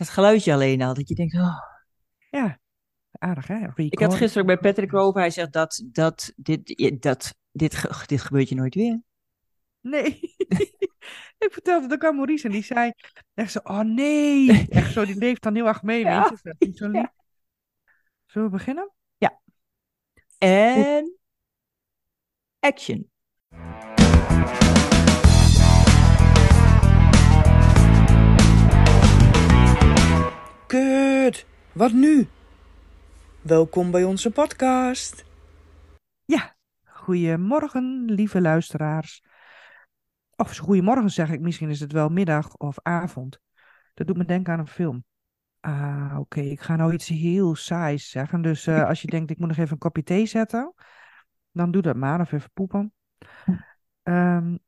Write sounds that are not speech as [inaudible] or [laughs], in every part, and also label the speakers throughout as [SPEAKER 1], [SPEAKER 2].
[SPEAKER 1] dat geluidje alleen al, dat je denkt, oh.
[SPEAKER 2] Ja, aardig hè?
[SPEAKER 1] Ik had gisteren bij Patrick over, hij zegt dat, dat, dit, dat dit, dit gebeurt je nooit weer.
[SPEAKER 2] Nee. [laughs] ik vertelde het ook aan Maurice en die zei echt zo, oh nee. [laughs] Echt zo, die leeft dan heel erg mee, ja. weet je. Niet zo [laughs] lief. Ja. Zullen we beginnen?
[SPEAKER 1] Ja. En action.
[SPEAKER 2] Kut, wat nu? Welkom bij onze podcast. Ja, goedemorgen, lieve luisteraars. Of goedemorgen zeg ik, misschien is het wel middag of avond. Dat doet me denken aan een film. Ah, oké, ik ga nou iets heel saais zeggen. Dus uh, als je denkt, ik moet nog even een kopje thee zetten, dan doe dat maar, of even poepen. Um,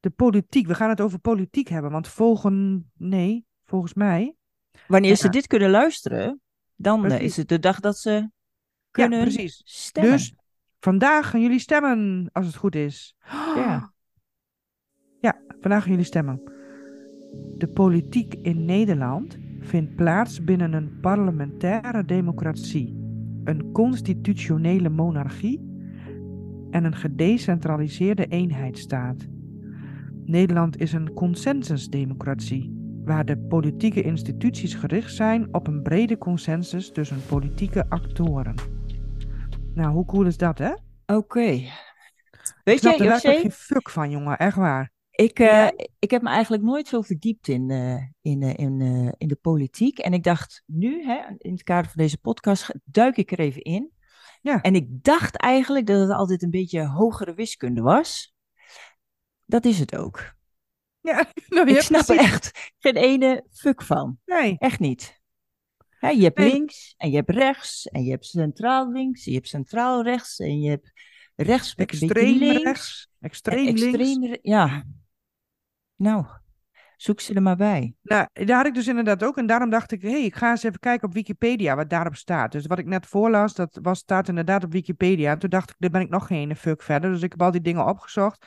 [SPEAKER 2] de politiek, we gaan het over politiek hebben, want volgen, nee, volgens mij
[SPEAKER 1] Wanneer ze dit kunnen luisteren, dan eh, is het de dag dat ze kunnen ja, precies. stemmen.
[SPEAKER 2] Dus vandaag gaan jullie stemmen, als het goed is.
[SPEAKER 1] Ja.
[SPEAKER 2] Ja, vandaag gaan jullie stemmen. De politiek in Nederland vindt plaats binnen een parlementaire democratie, een constitutionele monarchie en een gedecentraliseerde eenheidsstaat. Nederland is een consensusdemocratie waar de politieke instituties gericht zijn op een brede consensus tussen politieke actoren. Nou, hoe cool is dat, hè?
[SPEAKER 1] Oké. Weet je,
[SPEAKER 2] José? Daar geen fuck van, jongen, echt waar.
[SPEAKER 1] Ik, uh, ik heb me eigenlijk nooit zo verdiept in, uh, in, uh, in, in de politiek. En ik dacht, nu, hè, in het kader van deze podcast, duik ik er even in. Ja. En ik dacht eigenlijk dat het altijd een beetje hogere wiskunde was. Dat is het ook.
[SPEAKER 2] Ja, [laughs] nou,
[SPEAKER 1] ik snap er echt geen ene fuck van.
[SPEAKER 2] Nee.
[SPEAKER 1] Echt niet. je hebt links en je hebt rechts en je hebt centraal links, en je hebt centraal rechts en je hebt rechts
[SPEAKER 2] extreem
[SPEAKER 1] links,
[SPEAKER 2] rechts, extreem, extreem links.
[SPEAKER 1] Ja. Nou, zoek ze er maar bij.
[SPEAKER 2] Nou, daar had ik dus inderdaad ook. En daarom dacht ik, hé, hey, ik ga eens even kijken op Wikipedia wat daarop staat. Dus wat ik net voorlas, dat was, staat inderdaad op Wikipedia. En toen dacht ik, daar ben ik nog geen fuck verder. Dus ik heb al die dingen opgezocht.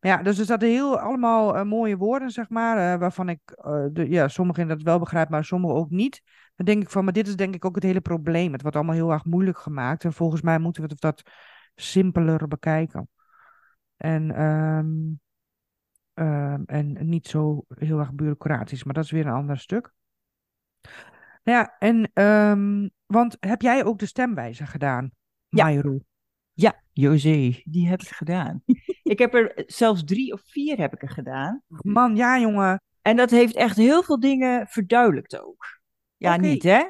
[SPEAKER 2] Maar ja, dus er zaten heel allemaal uh, mooie woorden, zeg maar, uh, waarvan ik, uh, de, ja, sommigen dat wel begrijp, maar sommigen ook niet. Dan denk ik van, maar dit is denk ik ook het hele probleem. Het wordt allemaal heel erg moeilijk gemaakt en volgens mij moeten we het wat simpeler bekijken. En, um, um, en niet zo heel erg bureaucratisch, maar dat is weer een ander stuk. Nou ja, en, um, want heb jij ook de stemwijzer gedaan,
[SPEAKER 1] ja. Ja, José, die heb ik gedaan. Ik heb er zelfs drie of vier heb ik er gedaan.
[SPEAKER 2] Man, ja jongen.
[SPEAKER 1] En dat heeft echt heel veel dingen verduidelijkt ook. Ja, niet hè?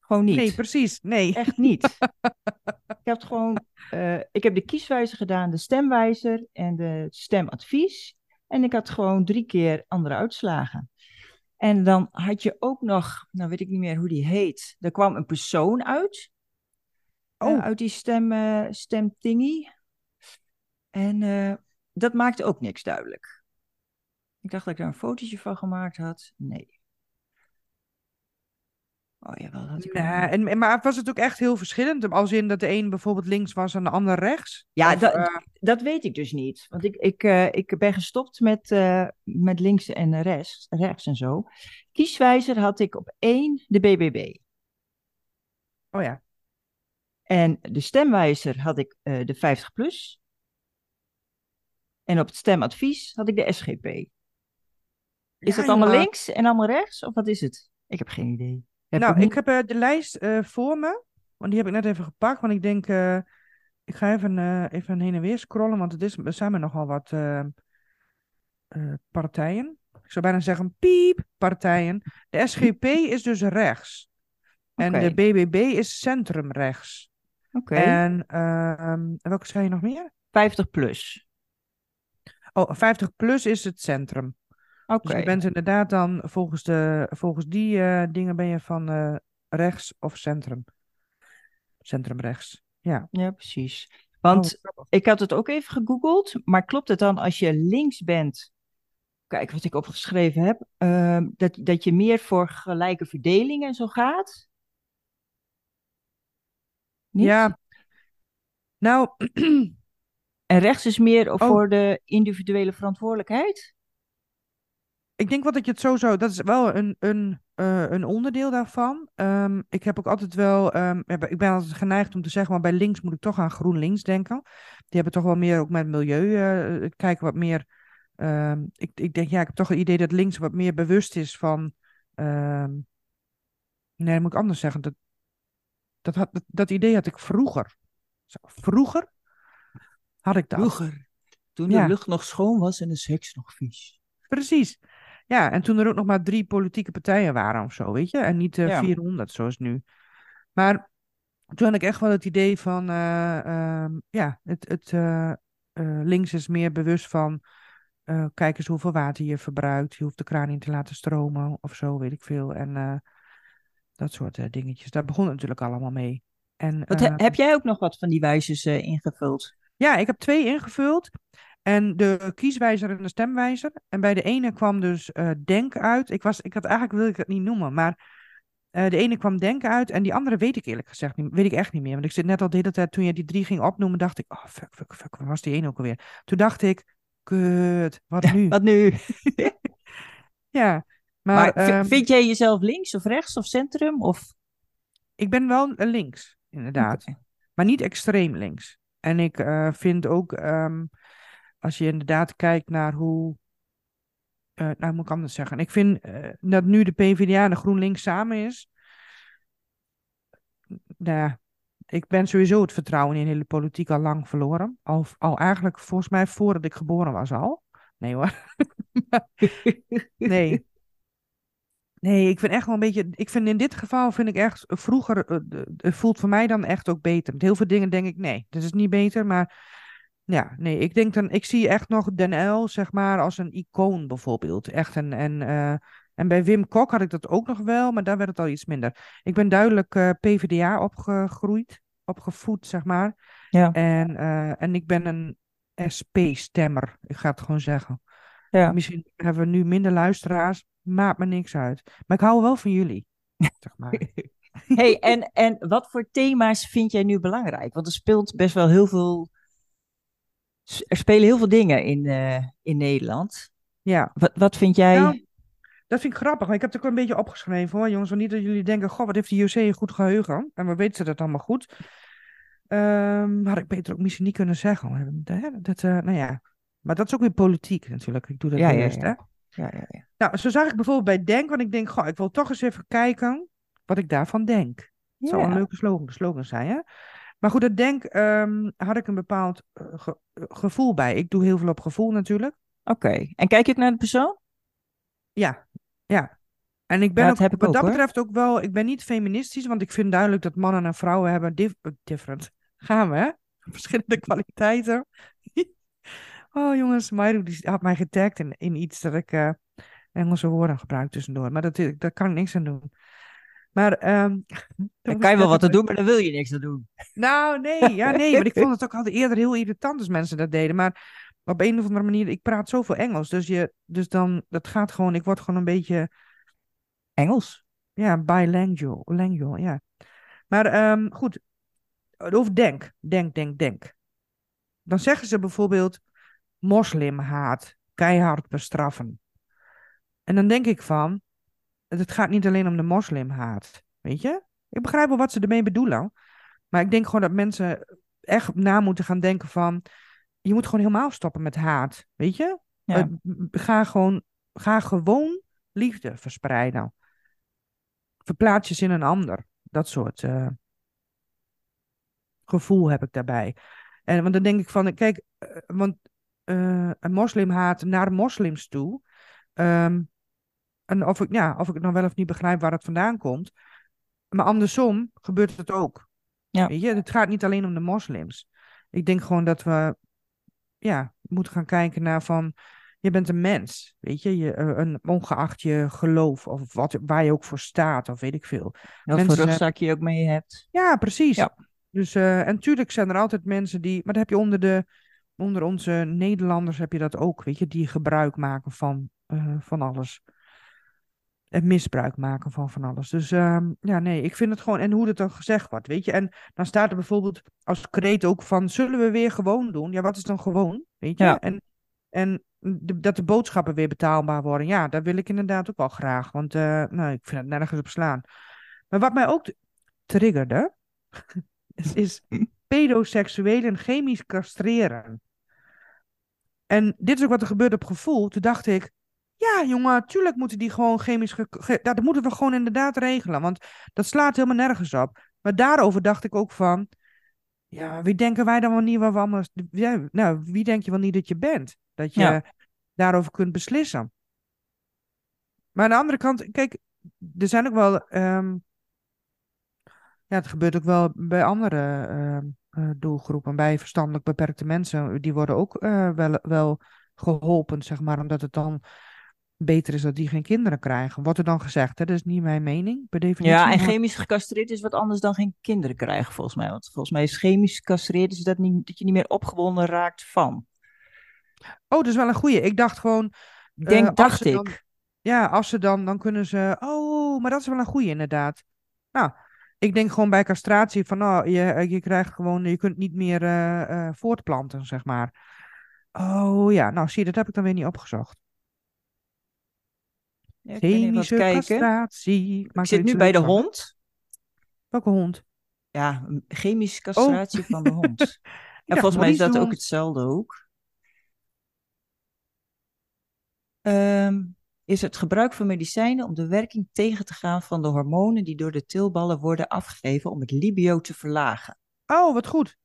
[SPEAKER 1] Gewoon niet.
[SPEAKER 2] Nee, precies. Nee.
[SPEAKER 1] Echt niet. [laughs] ik heb gewoon, uh, ik heb de kieswijzer gedaan, de stemwijzer en de stemadvies. En ik had gewoon drie keer andere uitslagen. En dan had je ook nog, nou weet ik niet meer hoe die heet. Er kwam een persoon uit. Eh, oh. uit die stem, uh, stemtingie. En uh, dat maakte ook niks duidelijk. Ik dacht dat ik daar een fotootje van gemaakt had. Nee. Oh ja, wel had ik.
[SPEAKER 2] Nee, en, maar was het ook echt heel verschillend? Als in dat de een bijvoorbeeld links was en de ander rechts?
[SPEAKER 1] Ja, of, dat, dat weet ik dus niet. Want ik, ik, ik ben gestopt met, met links en rechts, rechts en zo. Kieswijzer had ik op één de BBB.
[SPEAKER 2] Oh ja.
[SPEAKER 1] En de stemwijzer had ik de 50 plus. En op het stemadvies had ik de SGP. Is ja, dat allemaal links en allemaal rechts? Of wat is het? Ik heb geen idee.
[SPEAKER 2] Heb nou, ik heb uh, de lijst uh, voor me. Want die heb ik net even gepakt. Want ik denk, ik ga even, even heen en weer scrollen. Want het is, er zijn er nogal wat partijen. Ik zou bijna zeggen piep partijen. De SGP is dus rechts. En okay. de BBB is centrumrechts.
[SPEAKER 1] Oké.
[SPEAKER 2] En uh, welke schrijf je nog meer?
[SPEAKER 1] 50 plus.
[SPEAKER 2] Oh, 50 plus is het centrum.
[SPEAKER 1] Oké.
[SPEAKER 2] Dus je bent inderdaad dan volgens, de, volgens die uh, dingen ben je van uh, rechts of centrum. Centrum rechts. Ja.
[SPEAKER 1] Ja, precies. Want oh, ik had het ook even gegoogeld, maar klopt het dan als je links bent? Kijk wat ik opgeschreven heb. Uh, dat, dat je meer voor gelijke verdeling en zo gaat?
[SPEAKER 2] Ja. Nou. [clears throat]
[SPEAKER 1] en rechts is meer oh. voor de individuele verantwoordelijkheid?
[SPEAKER 2] ik denk wel dat je het sowieso, dat is wel een, een, eh, een onderdeel daarvan. Ehm, ik heb ook altijd wel, ehm, ik ben altijd geneigd om te zeggen, maar bij links moet ik toch aan GroenLinks denken. Die hebben toch wel meer ook met milieu, uh, kijken wat meer. Ehm, ik, ik denk, ja, ik heb toch het idee dat links wat meer bewust is van. nee, dat moet ik anders zeggen. Dat, dat, had, dat, dat idee had ik vroeger. Vroeger had ik dat.
[SPEAKER 1] Vroeger, toen de lucht nog schoon was en de seks nog vies.
[SPEAKER 2] Precies. Ja, en toen er ook nog maar drie politieke partijen waren of zo, weet je? En niet uh, 400 zoals nu. Maar toen had ik echt wel het idee van, uh, ja, het, het uh, links is meer bewust van, kijk eens hoeveel water je verbruikt. Je hoeft de kraan niet te laten stromen of zo, weet ik veel. En dat soort dingetjes. Daar begon het natuurlijk allemaal mee. En,
[SPEAKER 1] wat, heb jij ook nog wat van die wijzers ingevuld?
[SPEAKER 2] Ja, ik heb twee ingevuld. En de kieswijzer en de stemwijzer. En bij de ene kwam dus uh, Denk uit. Ik, was, ik had eigenlijk wil ik het niet noemen, maar uh, de ene kwam Denk uit. En die andere weet ik eerlijk gezegd niet, weet ik echt niet meer. Want ik zit net al de hele tijd, toen je die drie ging opnoemen, dacht ik, oh fuck, fuck, fuck, waar was die ene ook alweer? Toen dacht ik, kut, wat nu? [laughs]
[SPEAKER 1] wat nu? [laughs]
[SPEAKER 2] ja.
[SPEAKER 1] Maar, maar um, vind jij jezelf links of rechts of centrum? Of?
[SPEAKER 2] Ik ben wel links, inderdaad. Okay. Maar niet extreem links. En ik uh, vind ook, um, als je inderdaad kijkt naar hoe. Uh, nou, moet ik anders zeggen. Ik vind uh, dat nu de PvdA en de GroenLinks samen is. Nou, ik ben sowieso het vertrouwen in de hele politiek al lang verloren. Al, al eigenlijk volgens mij voordat ik geboren was al. Nee hoor. [laughs] nee. Nee, ik vind echt wel een beetje. Ik vind in dit geval vind ik echt. Vroeger. Het voelt voor mij dan echt ook beter. Met heel veel dingen denk ik. Nee, dat is niet beter. Maar ja, nee, ik denk dan, ik zie echt nog Den L, zeg maar, als een icoon bijvoorbeeld. Echt een, en, uh, en bij Wim Kok had ik dat ook nog wel, maar daar werd het al iets minder. Ik ben duidelijk PvdA opgegroeid, opgevoed, zeg maar. Ja. En, en ik ben een SP-stemmer, ik ga het gewoon zeggen. Ja. Misschien hebben we nu minder luisteraars, maakt me niks uit. Maar ik hou wel van jullie, [laughs] zeg maar.
[SPEAKER 1] hey, en, en wat voor thema's vind jij nu belangrijk? Want er speelt best wel heel veel er spelen heel veel dingen in, uh, in Nederland. Ja. Wat, wat vind jij? Nou,
[SPEAKER 2] dat vind ik grappig. Ik heb het ook een beetje opgeschreven hoor, jongens. Want niet dat jullie denken, goh, wat heeft de JC een goed geheugen. En we weten ze dat allemaal goed. Um, had ik beter ook misschien niet kunnen zeggen. Dat, uh, nou ja. Maar dat is ook weer politiek natuurlijk. Ik doe dat ja, eerst, ja, ja. hè? Ja, ja, ja. Nou, zo zag ik bijvoorbeeld bij Denk, want ik denk, goh, ik wil toch eens even kijken wat ik daarvan denk. Het zou een leuke slogan, slogan zijn, hè? Maar goed, dat denk um, had ik een bepaald uh, ge gevoel bij. Ik doe heel veel op gevoel natuurlijk.
[SPEAKER 1] Oké. En kijk ik naar de persoon?
[SPEAKER 2] Ja, ja. En ik ben ja, ook, wat ook, dat hoor. betreft ook wel, ik ben niet feministisch, want ik vind duidelijk dat mannen en vrouwen hebben dif different. Gaan we, hè? [laughs] Verschillende kwaliteiten. Oh jongens, Mairu die had mij getagd in, in iets dat ik uh, Engelse woorden gebruik tussendoor. Maar dat, daar kan ik niks aan doen. Maar um, [laughs]
[SPEAKER 1] dan kan je wel wat te doen, maar dan wil je niks aan doen.
[SPEAKER 2] Nou, nee, ja, [laughs] nee. maar ik vond het ook altijd eerder heel irritant als mensen dat deden. Maar op een of andere manier, ik praat zoveel Engels. Dus, je, dus dan, dat gaat gewoon, ik word gewoon een beetje...
[SPEAKER 1] Engels?
[SPEAKER 2] Ja, bilingual, lingual, ja. Maar um, goed, over denk, denk, denk, denk. Dan zeggen ze bijvoorbeeld moslimhaat, keihard bestraffen. En dan denk ik van, het gaat niet alleen om de moslimhaat. Weet je? Ik begrijp wel wat ze ermee bedoelen. Maar ik denk gewoon dat mensen echt na moeten gaan denken van... Je moet gewoon helemaal stoppen met haat. Weet je? Ja. Ga, gewoon, ga gewoon liefde verspreiden. Verplaats je in een ander. Dat soort uh, gevoel heb ik daarbij. En want dan denk ik van, kijk, uh, want uh, een moslimhaat naar moslims toe. Um, en of ik, ja, of ik het nou wel of niet begrijp waar het vandaan komt. Maar andersom gebeurt het ook. Ja. Weet je, het gaat niet alleen om de moslims. Ik denk gewoon dat we ja, moeten gaan kijken naar van... Je bent een mens, weet je, je eh, een, ongeacht je geloof of wat, waar je ook voor staat, of weet ik veel.
[SPEAKER 1] Wat voor rugzak je ook mee hebt.
[SPEAKER 2] Ja, precies. Ja. Dus, uh, en natuurlijk zijn er altijd mensen die, maar dat heb je onder, de, onder onze Nederlanders heb je dat ook, weet je, die gebruik maken van, uh, van alles en misbruik maken van van alles. Dus um, ja, nee, ik vind het gewoon. En hoe het dan gezegd wordt, weet je. En dan staat er bijvoorbeeld als kreet ook van: zullen we weer gewoon doen? Ja, wat is dan gewoon? Weet je. Ja. En, en de- dat de boodschappen weer betaalbaar worden. Ja, dat wil ik inderdaad ook wel graag. Want eh, nou, ik vind het nergens op slaan. Maar wat mij ook triggerde, [laughs] is, is pedoseksuelen chemisch castreren. En dit is ook wat er gebeurde op gevoel. Toen dacht ik, ja jongen, tuurlijk moeten die gewoon chemisch... ge- dat moeten we gewoon inderdaad regelen. Want dat slaat helemaal nergens op. Maar daarover dacht ik ook van... Ja, wie denken wij dan wel niet wat we allemaal... Ja, nou, wie denk je wel niet dat je bent? Dat je
[SPEAKER 1] Ja.
[SPEAKER 2] daarover kunt beslissen. Maar aan de andere kant, kijk, er zijn ook wel... ehm, ja, het gebeurt ook wel bij andere ehm, eh, doelgroepen. Bij verstandelijk beperkte mensen. Die worden ook eh, wel, wel geholpen, zeg maar. Omdat het dan beter is dat die geen kinderen krijgen. Wordt er dan gezegd, hè? Dat is niet mijn mening, per definitie.
[SPEAKER 1] Ja, en chemisch gecastreerd is wat anders dan geen kinderen krijgen, volgens mij. Want volgens mij is chemisch gecastreerd is dat, niet, dat je niet meer opgewonden raakt van.
[SPEAKER 2] Oh, dat is wel een goeie. Ik dacht gewoon...
[SPEAKER 1] Denk, dacht ik.
[SPEAKER 2] dan- Ja, als ze dan, dan kunnen ze. Oh, maar dat is wel een goeie inderdaad. Nou, ik denk gewoon bij castratie van, oh, je, je krijgt gewoon, je kunt niet meer eh, eh, voortplanten, zeg maar. Oh ja, nou zie je, dat heb ik dan weer niet opgezocht.
[SPEAKER 1] Ja,
[SPEAKER 2] Chemische castratie.
[SPEAKER 1] Ik zit nu bij de
[SPEAKER 2] van.
[SPEAKER 1] hond.
[SPEAKER 2] Welke hond?
[SPEAKER 1] Ja, chemische castratie van de hond. [laughs] En volgens mij is dat ook hetzelfde ook. Ehm, is het gebruik van medicijnen om de werking tegen te gaan van de hormonen die door de tilballen worden afgegeven om het libido te verlagen.
[SPEAKER 2] Oh, wat goed.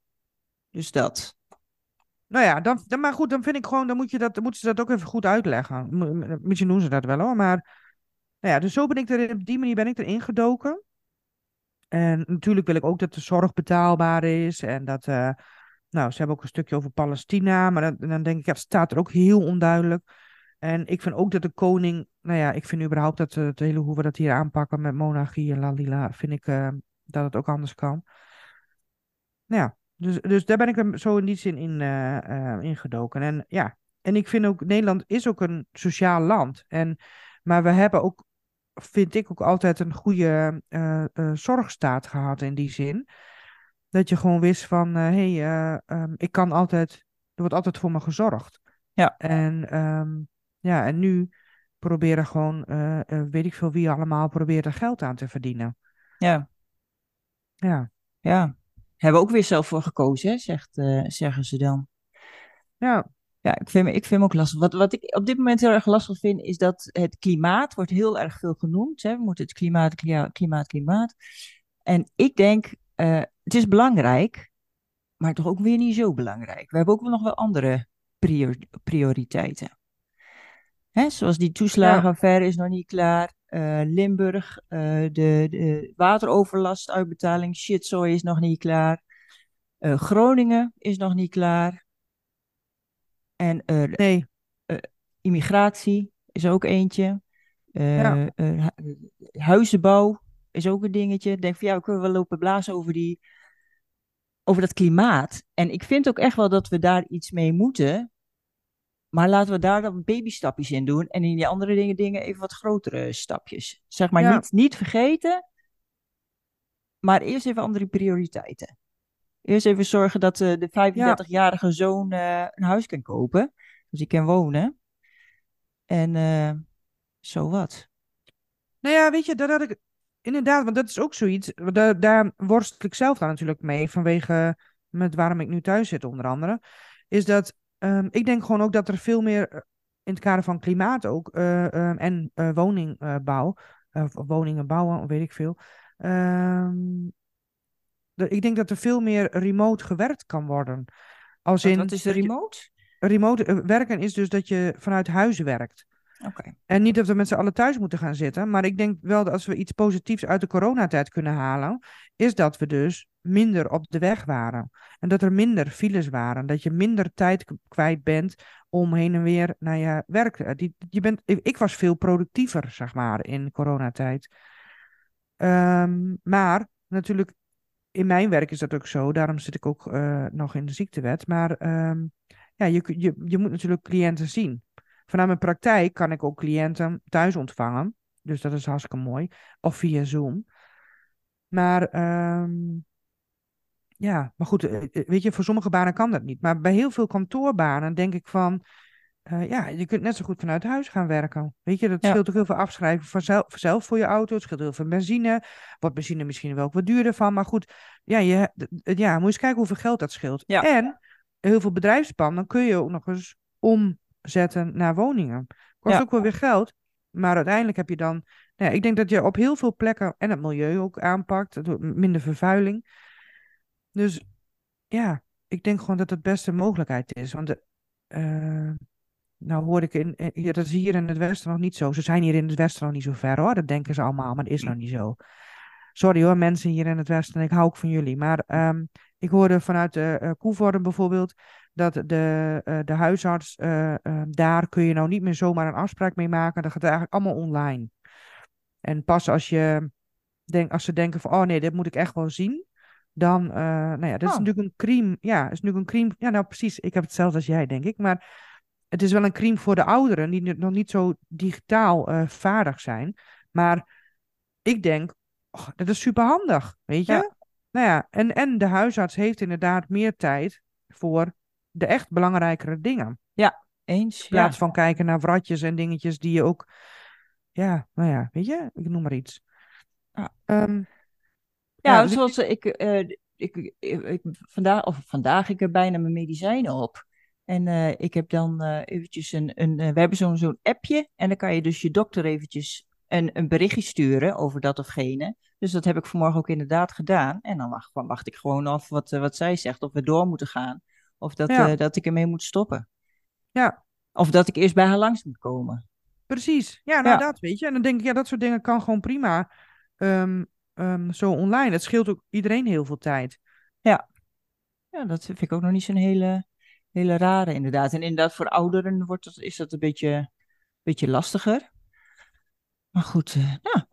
[SPEAKER 1] Dus dat.
[SPEAKER 2] Nou ja, dan, dan, maar goed, dan vind ik gewoon, dan, moet je dat, dan moeten ze dat ook even goed uitleggen. Misschien doen ze dat wel hoor, maar nou ja, dus zo ben ik er, op die manier ben ik erin gedoken. En natuurlijk wil ik ook dat de zorg betaalbaar is en dat, eh, nou, ze hebben ook een stukje over Palestina, maar dan, dan denk ik, ja, het staat er ook heel onduidelijk. En ik vind ook dat de koning, nou ja, ik vind überhaupt dat eh, het hele hoe we dat hier aanpakken met monarchie en lalila, vind ik eh, dat het ook anders kan. Nou ja, dus, dus daar ben ik er zo in die zin in eh, eh, ingedoken. En ja, en ik vind ook, Nederland is ook een sociaal land. En, maar we hebben ook, vind ik ook altijd een goede zorgstaat gehad in die zin. Dat je gewoon wist van, hé, hey, eh, ehm, ik kan altijd, er wordt altijd voor me gezorgd.
[SPEAKER 1] Ja.
[SPEAKER 2] En ehm, ja, en nu proberen gewoon, eh, eh, weet ik veel wie allemaal, proberen er geld aan te verdienen.
[SPEAKER 1] Ja,
[SPEAKER 2] Ja,
[SPEAKER 1] ja. Hebben we ook weer zelf voor gekozen, hè, zegt, eh, zeggen ze dan.
[SPEAKER 2] ja,
[SPEAKER 1] Ja, ik vind, me- ik vind hem ook lastig. Wat, wat ik op dit moment heel erg lastig vind, is dat het klimaat wordt heel erg veel genoemd. Hè? We moeten het klimaat, klimaat, klimaat. En ik denk, het is belangrijk, maar toch ook weer niet zo belangrijk. We hebben ook nog wel andere prior- prioriteiten. Hè? Zoals die toeslagenaffaire is nog niet klaar. Eh, Limburg, eh, de, de wateroverlastuitbetaling, shitzooi is nog niet klaar. Eh, Groningen is nog niet klaar. En
[SPEAKER 2] nee,
[SPEAKER 1] immigratie is ook eentje.
[SPEAKER 2] Ja.
[SPEAKER 1] huizenbouw is ook een dingetje. Ik denk van ja, we kunnen wel lopen blazen over, die, over dat klimaat. En ik vind ook echt wel dat we daar iets mee moeten. Maar laten we daar dan babystapjes in doen. En in die andere dingen, dingen even wat grotere stapjes. Zeg maar
[SPEAKER 2] Ja.
[SPEAKER 1] niet, niet vergeten. Maar eerst even andere prioriteiten. Eerst even zorgen dat eh, de 35-jarige zoon eh, een huis kan kopen. Dus die kan wonen. En eh, zo wat.
[SPEAKER 2] Nou ja, weet je, dat had ik inderdaad, want dat is ook zoiets. Daar, daar worstel ik zelf dan natuurlijk mee, vanwege met waarom ik nu thuis zit, onder andere. Is dat ehm, ik denk gewoon ook dat er veel meer eh, in het kader van klimaat ook eh, ehm, en eh, woningbouw, of woningen bouwen, weet ik veel. ehm, ik denk dat er veel meer remote gewerkt kan worden. Als
[SPEAKER 1] Wat,
[SPEAKER 2] in
[SPEAKER 1] wat is de remote?
[SPEAKER 2] remote werken is dus dat je vanuit huis werkt. En niet dat we met z'n allen thuis moeten gaan zitten. Maar ik denk wel dat als we iets positiefs uit de coronatijd kunnen halen. Is dat we dus minder op de weg waren. En dat er minder files waren. Dat je minder tijd kwijt bent om heen en weer naar je werk. te- Die, je bent, ik, was veel productiever, zeg maar, in coronatijd. Ehm, maar natuurlijk, in mijn werk is dat ook zo. Daarom zit ik ook eh, nog in de ziektewet. Maar ehm, ja, je, je, je moet natuurlijk cliënten zien. Vanuit mijn praktijk kan ik ook cliënten thuis ontvangen. Dus dat is hartstikke mooi. Of via Zoom. Maar ehm, ja, maar goed, eh, eh, weet je, voor sommige banen kan dat niet. Maar bij heel veel kantoorbanen denk ik van, eh, ja, je kunt net zo goed vanuit huis gaan werken. Weet je, dat
[SPEAKER 1] Ja.
[SPEAKER 2] scheelt ook heel veel afschrijven vanzelf, zelf voor je auto. Het scheelt heel veel benzine. Wordt benzine misschien wel ook wat duurder van. Maar goed, ja, je, ja, moet je eens kijken hoeveel geld dat scheelt.
[SPEAKER 1] Ja.
[SPEAKER 2] En heel veel bedrijfspanden kun je ook nog eens omzetten naar woningen. Kost
[SPEAKER 1] Ja.
[SPEAKER 2] ook wel weer geld. Maar uiteindelijk heb je dan... Nou ja, ik denk dat je op heel veel plekken en het milieu ook aanpakt. Minder vervuiling. Dus ja, ik denk gewoon dat het beste mogelijkheid is. Want de, eh, nou hoor ik in, ja, dat is hier in het Westen nog niet zo. Ze zijn hier in het Westen nog niet zo ver hoor. Dat denken ze allemaal, maar dat is nog niet zo. Sorry hoor, mensen hier in het Westen. Ik hou ook van jullie. Maar ehm, ik hoorde vanuit de uh, Koevoorde bijvoorbeeld dat de, eh, de huisarts, eh, eh, daar kun je nou niet meer zomaar een afspraak mee maken. Dat gaat eigenlijk allemaal online. En pas als je denk, als ze denken van, oh nee, dit moet ik echt wel zien. Dan, eh, nou ja, dat is
[SPEAKER 1] Oh.
[SPEAKER 2] natuurlijk een crime. Ja, is natuurlijk een crime. Ja, nou precies. Ik heb hetzelfde als jij, denk ik. Maar het is wel een crime voor de ouderen die nog niet zo digitaal eh, vaardig zijn. Maar ik denk, oh, dat is superhandig, weet je?
[SPEAKER 1] Ja.
[SPEAKER 2] Nou ja, en, en de huisarts heeft inderdaad meer tijd voor de echt belangrijkere dingen.
[SPEAKER 1] Eens.
[SPEAKER 2] In
[SPEAKER 1] Ja.
[SPEAKER 2] plaats van kijken naar wratjes en dingetjes die je ook, ja, nou ja, weet je, ik noem maar iets.
[SPEAKER 1] Ja.
[SPEAKER 2] Ehm,
[SPEAKER 1] Ja,
[SPEAKER 2] dus
[SPEAKER 1] zoals eh, ik, ik, ik, ik vandaag, of vandaag, ik heb bijna mijn medicijnen op. En eh, ik heb dan eh, eventjes een, een we hebben zo'n zo'n appje en dan kan je dus je dokter eventjes een, een berichtje sturen over dat of gene. Dus dat heb ik vanmorgen ook inderdaad gedaan. En dan wacht, wacht ik gewoon af wat, eh, wat zij zegt, of we door moeten gaan. Of dat,
[SPEAKER 2] Ja.
[SPEAKER 1] eh, dat ik ermee moet stoppen.
[SPEAKER 2] Ja.
[SPEAKER 1] Of dat ik eerst bij haar langs moet komen.
[SPEAKER 2] Precies, ja, nou
[SPEAKER 1] Ja.
[SPEAKER 2] dat weet je. En dan denk ik, ja, dat soort dingen kan gewoon prima ehm, ehm, zo online. Het scheelt ook iedereen heel veel tijd.
[SPEAKER 1] Ja, dat vind ik ook nog niet zo'n hele, hele rare inderdaad. En inderdaad, voor ouderen wordt dat, is dat een beetje, beetje lastiger. Maar goed, eh nou,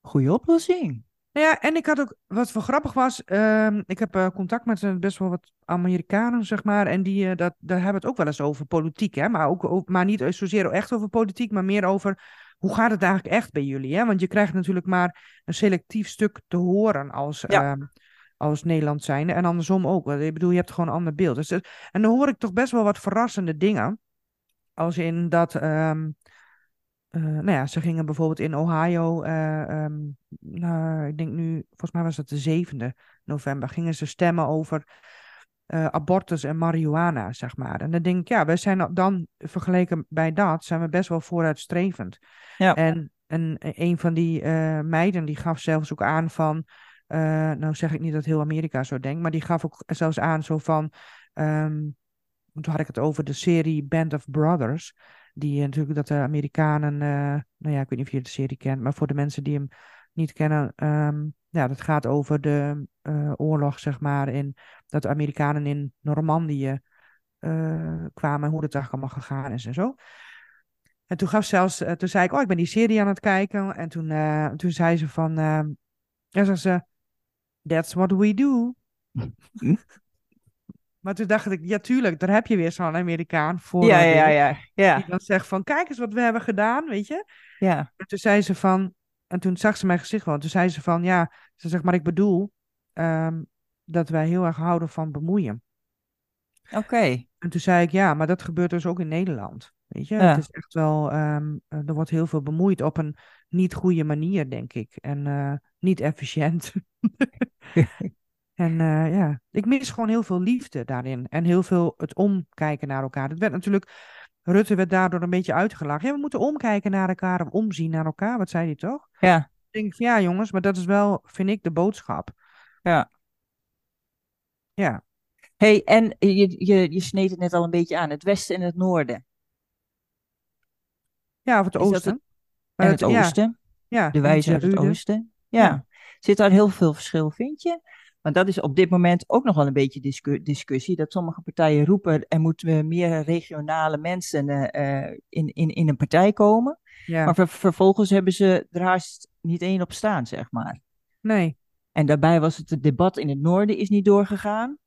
[SPEAKER 1] goede oplossing.
[SPEAKER 2] Nou ja, en ik had ook, wat wel grappig was, ehm, ik heb eh, contact met eh, best wel wat Amerikanen, zeg maar, en die, dat, daar hebben het ook wel eens over politiek, hè, maar, ook, ook- maar niet zozeer echt over politiek, maar meer over hoe gaat het eigenlijk echt bij jullie, hè? Want je krijgt natuurlijk maar een selectief stuk te horen als,
[SPEAKER 1] Ja.
[SPEAKER 2] ehm, als Nederland zijnde, en andersom ook. Ik bedoel, je hebt gewoon een ander beeld. Dus, en dan hoor ik toch best wel wat verrassende dingen, als in dat... ehm, eh, nou ja, ze gingen bijvoorbeeld in Ohio, eh, ehm, nou, ik denk nu, volgens mij was het de 7e november, gingen ze stemmen over eh, abortus en marihuana, zeg maar. En dan denk ik, ja, wij zijn dan, vergeleken bij dat, zijn we best wel vooruitstrevend.
[SPEAKER 1] Ja.
[SPEAKER 2] En, en een van die meiden, die gaf zelfs ook aan van, nou zeg ik niet dat heel Amerika zo denkt, maar die gaf ook zelfs aan zo van, ehm, toen had ik het over de serie Band of Brothers die eh, natuurlijk dat de Amerikanen, eh, nou ja, ik weet niet of je de serie kent, maar voor de mensen die hem niet kennen, ehm, ja, dat gaat over de eh, oorlog, zeg maar, in dat de Amerikanen in Normandië kwamen en hoe dat eigenlijk allemaal gegaan is en zo. En toen gaf zelfs, toen zei ik, oh, ik ben die serie aan het kijken. En toen, toen zei ze van, ehm, ja, zei ze, that's what we do. Maar toen dacht ik, ja, tuurlijk, daar heb je weer zo'n Amerikaan voor.
[SPEAKER 1] Ja, ja, ja, ja.
[SPEAKER 2] Die dan zegt van, kijk eens wat we hebben gedaan, weet je.
[SPEAKER 1] Ja,
[SPEAKER 2] En toen zei ze van, en toen zag ze mijn gezicht wel. En toen zei ze van, ja, ze zegt, maar ik bedoel ehm, dat wij heel erg houden van bemoeien.
[SPEAKER 1] oké.
[SPEAKER 2] En toen zei ik, ja, maar dat gebeurt dus ook in Nederland. Weet je,
[SPEAKER 1] Ja.
[SPEAKER 2] het is echt wel, ehm, eh, er wordt heel veel bemoeid op een niet goede manier, denk ik. En eh, niet efficiënt. [laughs] en eh, ja, ik mis gewoon heel veel liefde daarin. En heel veel het omkijken naar elkaar. Het werd natuurlijk, Rutte werd daardoor een beetje uitgelachen. Ja, we moeten omkijken naar elkaar of omzien naar elkaar. Wat zei hij toch?
[SPEAKER 1] Ja,
[SPEAKER 2] Dan denk ik ja jongens, maar dat is wel, vind ik, de boodschap.
[SPEAKER 1] ja.
[SPEAKER 2] Ja,
[SPEAKER 1] hey, en je, je, je sneed het net al een beetje aan, het westen en het noorden.
[SPEAKER 2] ja of het oosten.
[SPEAKER 1] het- En het oosten,
[SPEAKER 2] ja,
[SPEAKER 1] de wijze uit het oosten. Ja.
[SPEAKER 2] Ja.
[SPEAKER 1] Zit daar heel veel verschil, vind je? Want dat is op dit moment ook nog wel een beetje discu- discussie. Dat sommige partijen roepen, er moeten meer regionale mensen eh, eh, in, in, in een partij komen.
[SPEAKER 2] Ja,
[SPEAKER 1] Maar ver- vervolgens hebben ze er haast niet één op staan, zeg maar.
[SPEAKER 2] nee,
[SPEAKER 1] En daarbij was het, het debat in het noorden is niet doorgegaan.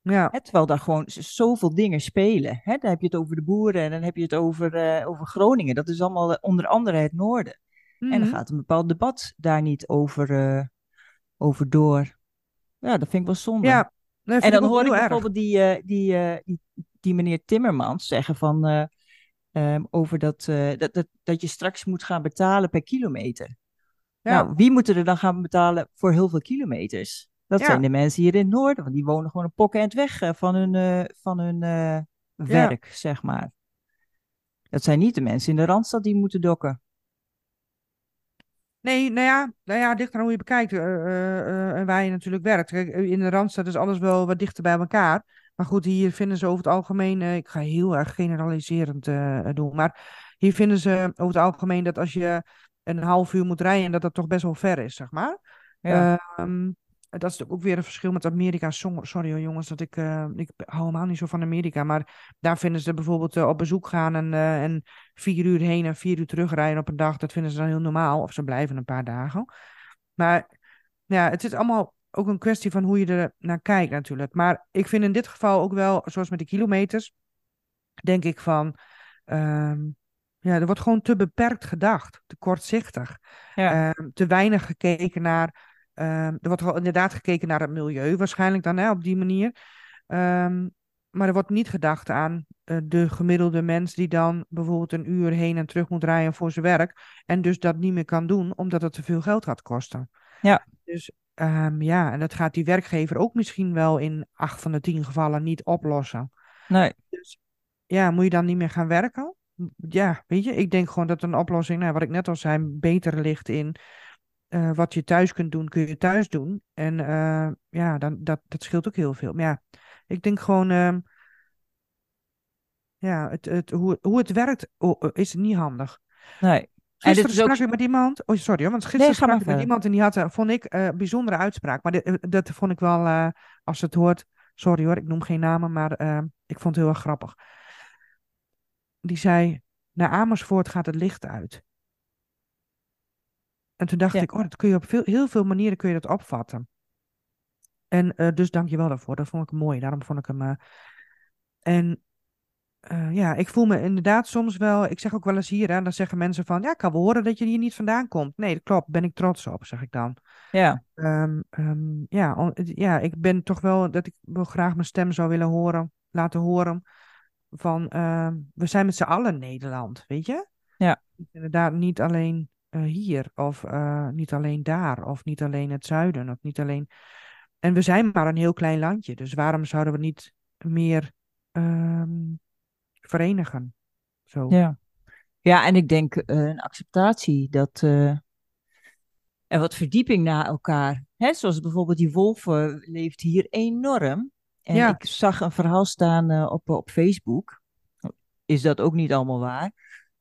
[SPEAKER 2] ja,
[SPEAKER 1] Hè, terwijl daar gewoon zoveel dingen spelen. Hè? Dan heb je het over de boeren en dan heb je het over, eh, over Groningen. Dat is allemaal onder andere het noorden. En dan
[SPEAKER 2] Mhm.
[SPEAKER 1] gaat een bepaald debat daar niet over, over door. Ja, dat vind ik wel zonde.
[SPEAKER 2] Ja, nee,
[SPEAKER 1] en dan
[SPEAKER 2] ik
[SPEAKER 1] hoor ik bijvoorbeeld die, eh, die, eh, die, die meneer Timmermans zeggen van... eh, ehm, over dat, dat, dat, dat je straks moet gaan betalen per kilometer.
[SPEAKER 2] Ja.
[SPEAKER 1] Nou, wie moet er dan gaan betalen voor heel veel kilometers? Dat
[SPEAKER 2] Ja.
[SPEAKER 1] zijn de mensen hier in het noorden, want die wonen gewoon een pokken en weg van hun, van hun werk, zeg maar. Dat zijn niet de mensen in de Randstad die moeten dokken.
[SPEAKER 2] Nee, nou ja, nou ja, dichter aan hoe je bekijkt eh, eh, eh, en waar je natuurlijk werkt. Kijk, in de Randstad is alles wel wat dichter bij elkaar. Maar goed, hier vinden ze over het algemeen, ik ga heel erg generaliserend doen, maar hier vinden ze over het algemeen dat als je een half uur moet rijden, dat dat toch best wel ver is, zeg maar.
[SPEAKER 1] Ja.
[SPEAKER 2] Ehm, dat is ook weer een verschil met Amerika. Sorry hoor, jongens, dat ik, eh, ik hou helemaal niet zo van Amerika. Maar daar vinden ze bijvoorbeeld eh, op bezoek gaan en, eh, en vier uur heen en vier uur terugrijden op een dag. Dat vinden ze dan heel normaal. Of ze blijven een paar dagen. Maar ja, het is allemaal ook een kwestie van hoe je er naar kijkt natuurlijk. Maar ik vind in dit geval ook wel, zoals met de kilometers, denk ik van... ehm, ja, er wordt gewoon te beperkt gedacht, te kortzichtig.
[SPEAKER 1] Ja.
[SPEAKER 2] Ehm, te weinig gekeken naar. Ehm, er wordt wel inderdaad gekeken naar het milieu, waarschijnlijk dan hè, op die manier. Ehm, maar er wordt niet gedacht aan eh, de gemiddelde mens die dan bijvoorbeeld een uur heen en terug moet rijden voor zijn werk. En dus dat niet meer kan doen, omdat het te veel geld gaat kosten.
[SPEAKER 1] Ja.
[SPEAKER 2] Dus ehm, ja, en dat gaat die werkgever ook misschien wel in acht van de tien gevallen niet oplossen.
[SPEAKER 1] Nee,
[SPEAKER 2] Dus ja, moet je dan niet meer gaan werken? Ja, weet je, ik denk gewoon dat een oplossing, nou, wat ik net al zei, beter ligt in eh, wat je thuis kunt doen, kun je thuis doen. En eh, ja, dan, dat, dat scheelt ook heel veel. Maar ja, ik denk gewoon, ehm, ja, het, het, hoe, hoe het werkt oh, is niet handig.
[SPEAKER 1] nee. En
[SPEAKER 2] Gisteren
[SPEAKER 1] dit is ook...
[SPEAKER 2] sprak ik met iemand. Oh, sorry hoor, want gisteren
[SPEAKER 1] Nee,
[SPEAKER 2] sprak ik met iemand en die had, eh, vond ik, een bijzondere uitspraak. Maar dit- dat vond ik wel, als het hoort, sorry hoor, ik noem geen namen, maar ik vond het heel erg grappig. Die zei, naar Amersfoort gaat het licht uit. En toen dacht
[SPEAKER 1] Ja.
[SPEAKER 2] ik, oh, dat kun je op veel, heel veel manieren kun je dat opvatten. En eh, dus dank je wel daarvoor. Dat vond ik mooi. Daarom vond ik hem. eh, En eh, ja, ik voel me inderdaad soms wel. Ik zeg ook wel eens hier, hè, dan zeggen mensen van, ja, ik kan wel horen dat je hier niet vandaan komt. Nee, dat klopt. Ben ik trots op, zeg ik dan.
[SPEAKER 1] Ja,
[SPEAKER 2] Ehm, ehm, ja, on- ja, ik ben toch wel dat ik wel graag mijn stem zou willen horen, laten horen. Van, ehm, we zijn met z'n allen Nederland, weet je?
[SPEAKER 1] Ja.
[SPEAKER 2] Inderdaad, niet alleen eh, hier, of eh, niet alleen daar, of niet alleen het zuiden, of niet alleen. En we zijn maar een heel klein landje, dus waarom zouden we niet meer ehm, verenigen? Zo.
[SPEAKER 1] ja. Ja, en ik denk eh, een acceptatie dat... en wat verdieping naar elkaar. Hè? Zoals bijvoorbeeld die wolven leeft hier enorm. En
[SPEAKER 2] Ja.
[SPEAKER 1] ik zag een verhaal staan op, op Facebook. Is dat ook niet allemaal waar?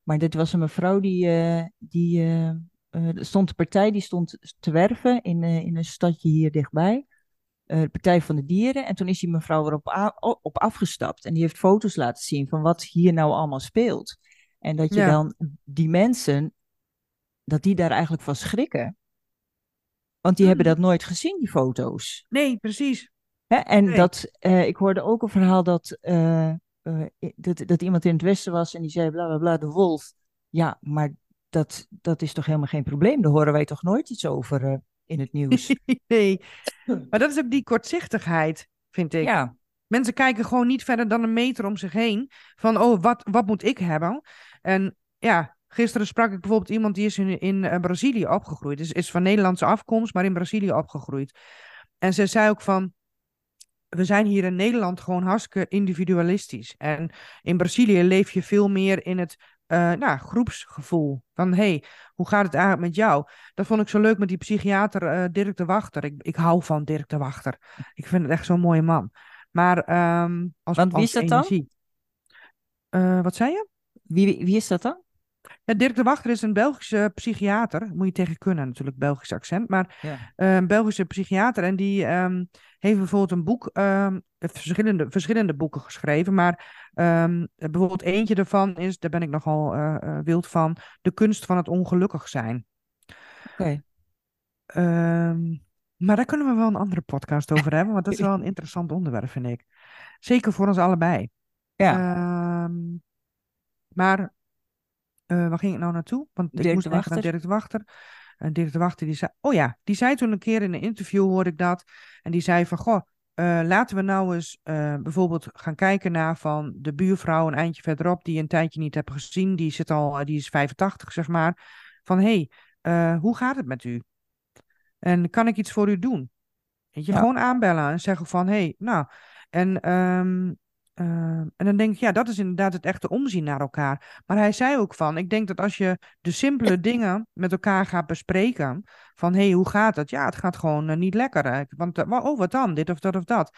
[SPEAKER 1] Maar dit was een mevrouw die, eh, die eh, eh, stond een partij die stond te werven in, in een stadje hier dichtbij. De Partij van de Dieren. En toen is die mevrouw erop op afgestapt. En die heeft foto's laten zien van wat hier nou allemaal speelt. En dat je
[SPEAKER 2] Ja.
[SPEAKER 1] dan die mensen, dat die daar eigenlijk van schrikken. Want die hebben
[SPEAKER 2] Mhm.
[SPEAKER 1] dat nooit gezien, die foto's.
[SPEAKER 2] Nee, precies.
[SPEAKER 1] Hè? En
[SPEAKER 2] Nee.
[SPEAKER 1] dat, ik hoorde ook een verhaal dat, eh, dat, dat iemand in het Westen was en die zei bla bla bla, de wolf. Ja, maar dat, dat is toch helemaal geen probleem? Daar horen wij toch nooit iets over eh, in het nieuws? [laughs]
[SPEAKER 2] nee. Maar dat is ook die kortzichtigheid, vind ik.
[SPEAKER 1] ja,
[SPEAKER 2] Mensen kijken gewoon niet verder dan een meter om zich heen. Van, oh, wat, wat moet ik hebben? En ja, gisteren sprak ik bijvoorbeeld iemand die is in, in eh, Brazilië opgegroeid. Dus is van Nederlandse afkomst, maar in Brazilië opgegroeid. En ze zei ook van, we zijn hier in Nederland gewoon hartstikke individualistisch. En in Brazilië leef je veel meer in het eh, nou, groepsgevoel. Van, hey, hoe gaat het eigenlijk met jou? Dat vond ik zo leuk met die psychiater eh, Dirk de Wachter. Ik, ik hou van Dirk de Wachter. Ik vind het echt zo'n mooie man. Maar ehm als,
[SPEAKER 1] Want wie
[SPEAKER 2] als
[SPEAKER 1] is dat dan?
[SPEAKER 2] energie. Eh, wat zei je?
[SPEAKER 1] wie, wie is dat dan?
[SPEAKER 2] Ja, Dirk de Wachter is een Belgische psychiater. Moet je tegen kunnen, natuurlijk, Belgisch accent. Maar
[SPEAKER 1] Ja.
[SPEAKER 2] eh, een Belgische psychiater. En die ehm, heeft bijvoorbeeld een boek, ehm, verschillende, verschillende boeken geschreven. Maar ehm, bijvoorbeeld eentje daarvan is, daar ben ik nogal eh, eh, wild van, De kunst van het ongelukkig zijn.
[SPEAKER 1] Oké.
[SPEAKER 2] Maar daar kunnen we wel een andere podcast over hebben, want dat is wel een interessant onderwerp, vind ik. Zeker voor ons allebei.
[SPEAKER 1] Ja,
[SPEAKER 2] maar eh, waar ging ik nou naartoe? Want ik
[SPEAKER 1] Dirk
[SPEAKER 2] moest
[SPEAKER 1] de
[SPEAKER 2] denken aan
[SPEAKER 1] Wachter.
[SPEAKER 2] Dirk de Wachter. En Dirk de Wachter die zei, oh ja, die zei toen een keer in een interview hoorde ik dat. En die zei van, goh, eh, laten we nou eens eh, bijvoorbeeld gaan kijken naar van de buurvrouw een eindje verderop die je een tijdje niet hebt gezien. Die, zit al, die is 85, zeg maar. Van hé, hey, hoe gaat het met u? En kan ik iets voor u doen? Weet je, gewoon aanbellen en zeggen van hé, hey, nou. En um, Ehm, en dan denk ik, ja, dat is inderdaad het echte omzien naar elkaar. Maar hij zei ook van, ik denk dat als je de simpele [clears throat] dingen met elkaar gaat bespreken, van hé, hey, hoe gaat het? Ja, het gaat gewoon uh, niet lekker. Want, uh, oh, wat dan? Dit of dat of dat.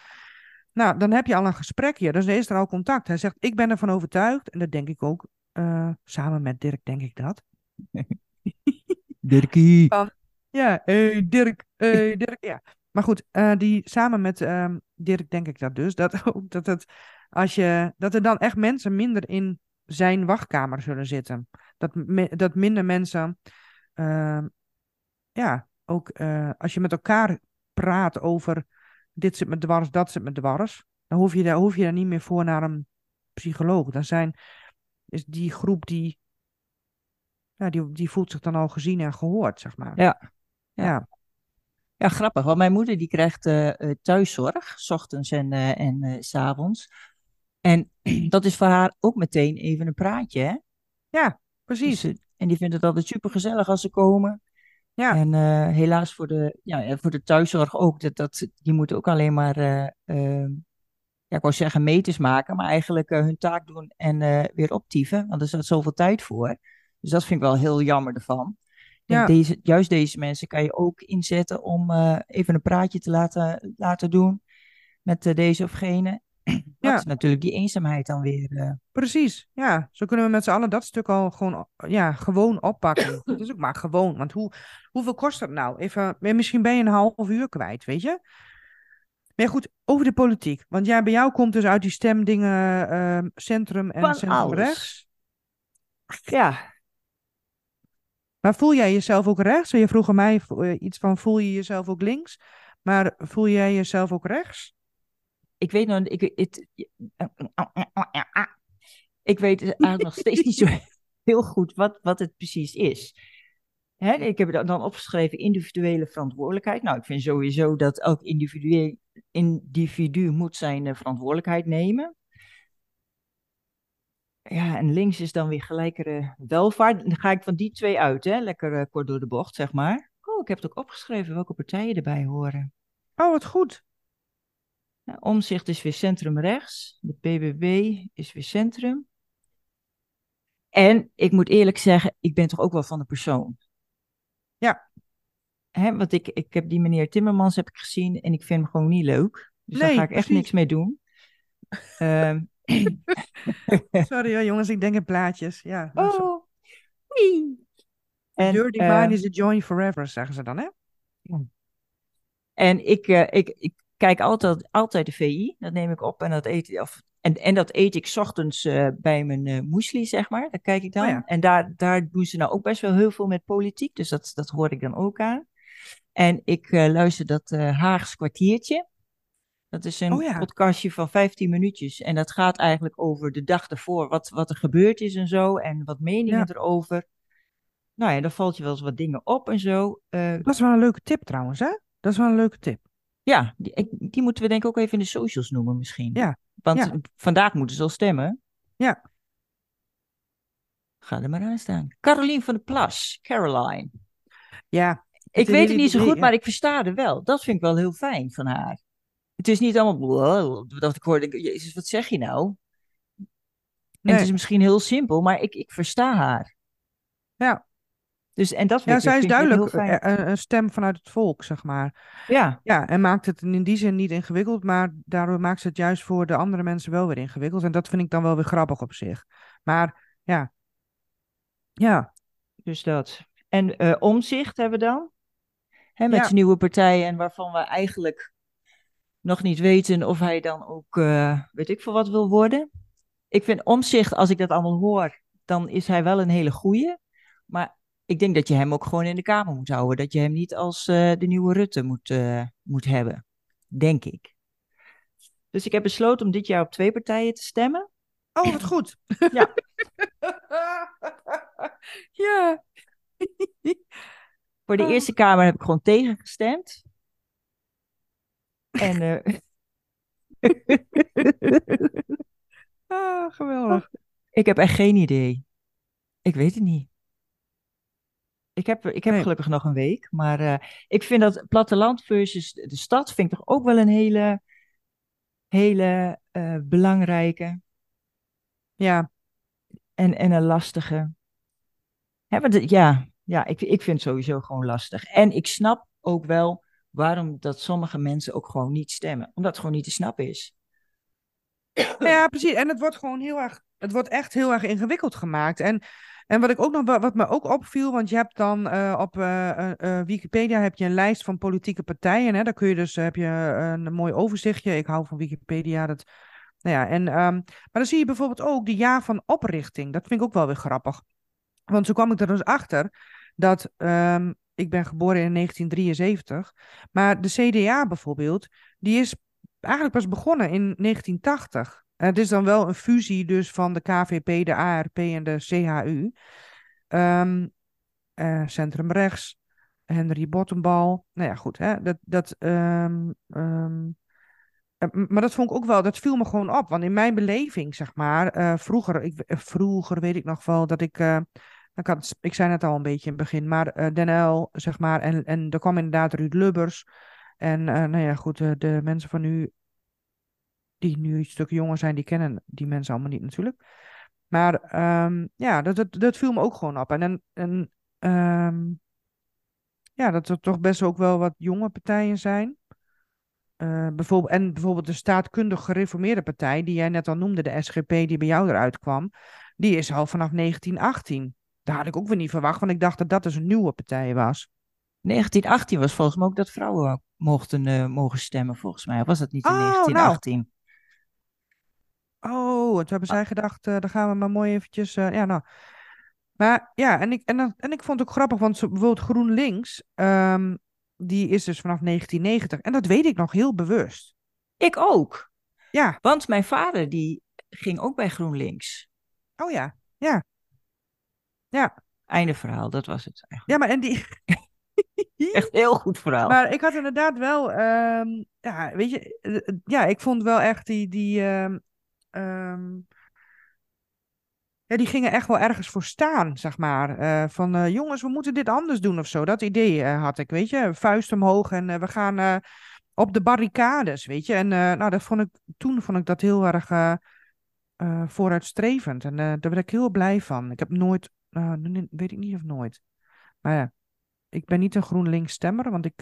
[SPEAKER 2] Nou, dan heb je al een gesprekje, dus er is er al contact. Hij zegt, ik ben ervan overtuigd, en dat denk ik ook, uh, samen met Dirk denk ik dat. [laughs]
[SPEAKER 1] Dirkie.
[SPEAKER 2] Van, ja, hey, Dirk, hey, Dirk, ja. Maar goed, die samen met ehm, Dirk denk ik dat dus, dat, [laughs] dat het als je, dat er dan echt mensen minder in zijn wachtkamer zullen zitten. Dat, dat minder mensen, uh, ja, ook uh, als je met elkaar praat over dit zit met dwars, dat zit met dwars, dan hoef je daar, hoef je daar niet meer voor naar een psycholoog. Dan zijn, is die groep die, ja, die, die voelt zich dan al gezien en gehoord, zeg maar.
[SPEAKER 1] Ja. ja. ja. Ja, grappig, want mijn moeder die krijgt uh, thuiszorg, s ochtends en, uh, en s avonds. En [clears throat] dat is voor haar ook meteen even een praatje, hè?
[SPEAKER 2] Ja, precies.
[SPEAKER 1] Dus, en die vindt het altijd super gezellig als ze komen. Ja. En uh, helaas voor de, ja, voor de thuiszorg ook. Dat, dat, die moeten ook alleen maar, uh, uh, ja, ik wou zeggen meters maken, maar eigenlijk hun taak doen en weer optieven. Want er zat zoveel tijd voor. Dus dat vind ik wel heel jammer ervan. Ja. deze, juist deze mensen kan je ook inzetten om even een praatje te laten, laten doen met deze of gene. [clears throat] Dat is natuurlijk die eenzaamheid dan weer. Uh...
[SPEAKER 2] Precies, ja. Zo kunnen we met z'n allen dat stuk al gewoon, ja, gewoon oppakken. [clears throat] Het is ook maar gewoon, want hoe, hoeveel kost dat nou? Even, misschien ben je een half uur kwijt, weet je? Maar goed, over de politiek. Want ja, bij jou komt dus uit die stemdingen uh, centrum en
[SPEAKER 1] Van
[SPEAKER 2] centrum alles. rechts.
[SPEAKER 1] Ja.
[SPEAKER 2] Maar voel jij jezelf ook rechts? Je vroeg aan mij eh, iets van, voel je jezelf ook links? Maar voel jij jezelf ook rechts?
[SPEAKER 1] Ik weet nog, ik, ik weet nog steeds niet zo heel goed wat, wat het precies is. Hè, ik heb dan opgeschreven individuele verantwoordelijkheid. Nou, ik vind sowieso dat elk individu, individu moet zijn uh, verantwoordelijkheid nemen. Ja, en links is dan weer gelijkere welvaart. Dan ga ik van die twee uit, hè? lekker uh, kort door de bocht, zeg maar. Oh, ik heb het ook opgeschreven welke partijen erbij horen.
[SPEAKER 2] Oh, wat goed.
[SPEAKER 1] Nou, omzicht is weer centrum rechts. De PBB is weer centrum. En ik moet eerlijk zeggen, ik ben toch ook wel van de persoon.
[SPEAKER 2] Ja.
[SPEAKER 1] Hè, want ik, ik heb die meneer Timmermans heb ik gezien en ik vind hem gewoon niet leuk. Dus daar ga ik echt niks mee doen. um, [laughs]
[SPEAKER 2] Sorry hoor, jongens, ik denk in plaatjes. Ja,
[SPEAKER 1] oh,
[SPEAKER 2] En, Your divine uh, is a joy forever, zeggen ze dan, hè?
[SPEAKER 1] En ik, uh, ik, ik kijk altijd, altijd de VI. Dat neem ik op en dat eet, of, en, en dat eet ik ochtends uh, bij mijn uh, muesli, zeg maar. Daar kijk ik dan. Oh ja. En daar, daar doen ze nou ook best wel heel veel met politiek. Dus dat, dat hoor ik dan ook aan. En ik uh, luister dat Haags kwartiertje. Dat is een oh ja. podcastje van 15 minuutjes. En dat gaat eigenlijk over de dag ervoor. Wat, wat er gebeurd is en zo. En wat meningen ja. erover. Nou ja, dan valt je wel eens wat dingen op en zo.
[SPEAKER 2] dat is wel een leuke tip trouwens, hè? Dat is wel een leuke tip.
[SPEAKER 1] Ja, die, die, moeten we denk ik ook even in de socials noemen misschien.
[SPEAKER 2] Ja.
[SPEAKER 1] Want
[SPEAKER 2] ja.
[SPEAKER 1] vandaag moeten ze al stemmen.
[SPEAKER 2] Ja.
[SPEAKER 1] Ga er maar aan staan. Caroline van der Plas. Caroline.
[SPEAKER 2] Ja.
[SPEAKER 1] Ik weet het niet zo goed, maar ik versta er wel. Dat vind ik wel heel fijn van haar. Het is niet allemaal... Dat ik hoorde, jezus, wat zeg je nou? En het is misschien heel simpel, maar ik, ik versta haar.
[SPEAKER 2] Ja.
[SPEAKER 1] Dus, en dat
[SPEAKER 2] ja, zij is duidelijk een, een, stem vanuit het volk, zeg maar.
[SPEAKER 1] Ja.
[SPEAKER 2] Ja, en maakt het in die zin niet ingewikkeld, maar daardoor maakt ze het juist voor de andere mensen wel weer ingewikkeld. En dat vind ik dan wel weer grappig op zich. Maar ja. Ja.
[SPEAKER 1] Dus dat. En uh, omzicht hebben we dan? Hè, met ja. zijn nieuwe partij en waarvan we eigenlijk nog niet weten of hij dan ook, uh, weet ik veel wat wil worden. Ik vind omzicht, als ik dat allemaal hoor, dan is hij wel een hele goeie. Maar ik denk dat je hem ook gewoon in de Kamer moet houden. Dat je hem niet als uh, de nieuwe Rutte moet, uh, moet hebben. Denk ik. Dus ik heb besloten om dit jaar op twee partijen te stemmen.
[SPEAKER 2] Oh, wat goed.
[SPEAKER 1] Ja. [laughs]
[SPEAKER 2] ja. [laughs]
[SPEAKER 1] Voor de Eerste Kamer heb ik gewoon tegen gestemd. [laughs] En uh,
[SPEAKER 2] ah, geweldig.
[SPEAKER 1] Ik heb echt geen idee. Ik weet het niet. Ik heb, ik heb
[SPEAKER 2] Nee.
[SPEAKER 1] gelukkig nog een week, maar eh, ik vind dat platteland versus de stad vind ik toch ook wel een hele, hele eh, belangrijke
[SPEAKER 2] Ja,
[SPEAKER 1] en, en een lastige. Hè, want het- ja, ja ik, ik vind het sowieso gewoon lastig. En ik snap ook wel waarom dat sommige mensen ook gewoon niet stemmen. Omdat het gewoon niet te snappen is.
[SPEAKER 2] ja, precies. En het wordt gewoon heel erg, het wordt echt heel erg ingewikkeld gemaakt. En, en wat ik ook nog, wat me ook opviel, want je hebt dan eh, op eh, eh, Wikipedia heb je een lijst van politieke partijen. Hè? Daar kun je dus, heb je een mooi overzichtje. Ik hou van Wikipedia. Dat, nou ja, en, ehm, maar dan zie je bijvoorbeeld ook de jaar van oprichting. Dat vind ik ook wel weer grappig. Want zo kwam ik er dus achter dat ehm, ik ben geboren in 1973, maar de CDA bijvoorbeeld, die is eigenlijk pas begonnen in 1980. En het is dan wel een fusie dus van de KVP, de ARP en de CHU. Ehm eh, Centrum Rechts, Henry Bottenbal. Nou ja, goed, hè, dat, dat, ehm, ehm, eh, maar dat vond ik ook wel, dat viel me gewoon op. Want in mijn beleving, zeg maar, eh, vroeger, ik, eh, vroeger weet ik nog wel dat ik, eh, ik, ik zei het al een beetje in het begin, maar eh Den zeg maar, en, en er kwam inderdaad Ruud Lubbers. En eh, nou ja, goed, eh, de mensen van nu, die nu een stuk jonger zijn, die kennen die mensen allemaal niet natuurlijk. Maar ehm, ja, dat, dat, dat viel me ook gewoon op. En, ehm, ja, dat er toch best ook wel wat jonge partijen zijn. Eh, bijvoorbeeld, en bijvoorbeeld de staatkundig gereformeerde partij, die jij net al noemde, de SGP, die bij jou eruit kwam, die is al vanaf 1918. Daar had ik ook weer niet verwacht, want ik dacht dat dat dus een nieuwe partij was.
[SPEAKER 1] 1918 was volgens mij ook dat vrouwen mochten eh, mogen stemmen, volgens mij. Was dat niet in
[SPEAKER 2] Oh, nou.
[SPEAKER 1] 1918?
[SPEAKER 2] En toen hebben zij gedacht, eh dan gaan we maar mooi eventjes, eh, ja nou. Maar ja, en ik, en, dan- en ik vond het ook grappig, want bijvoorbeeld GroenLinks, ehm, die is dus vanaf 1990. En dat weet ik nog heel bewust.
[SPEAKER 1] Ik ook.
[SPEAKER 2] Ja,
[SPEAKER 1] Want mijn vader die ging ook bij GroenLinks.
[SPEAKER 2] oh ja, ja. Ja,
[SPEAKER 1] Einde verhaal, dat was het eigenlijk.
[SPEAKER 2] ja maar en die... [laughs]
[SPEAKER 1] Echt heel goed verhaal.
[SPEAKER 2] Maar ik had inderdaad wel, ehm, ja, weet je, eh, ja, ik vond wel echt die, die, ehm, ehm, ja, die gingen echt wel ergens voor staan, zeg maar. Eh, van, eh, jongens, we moeten dit anders doen of zo. Dat idee eh, had ik, weet je, vuist omhoog en we gaan op de barricades, weet je. En nou, dat vond ik, toen vond ik dat heel erg vooruitstrevend. En daar ben ik heel blij van. Ik heb nooit, weet ik niet of nooit. Maar ja, ik ben niet een GroenLinks stemmer, want ik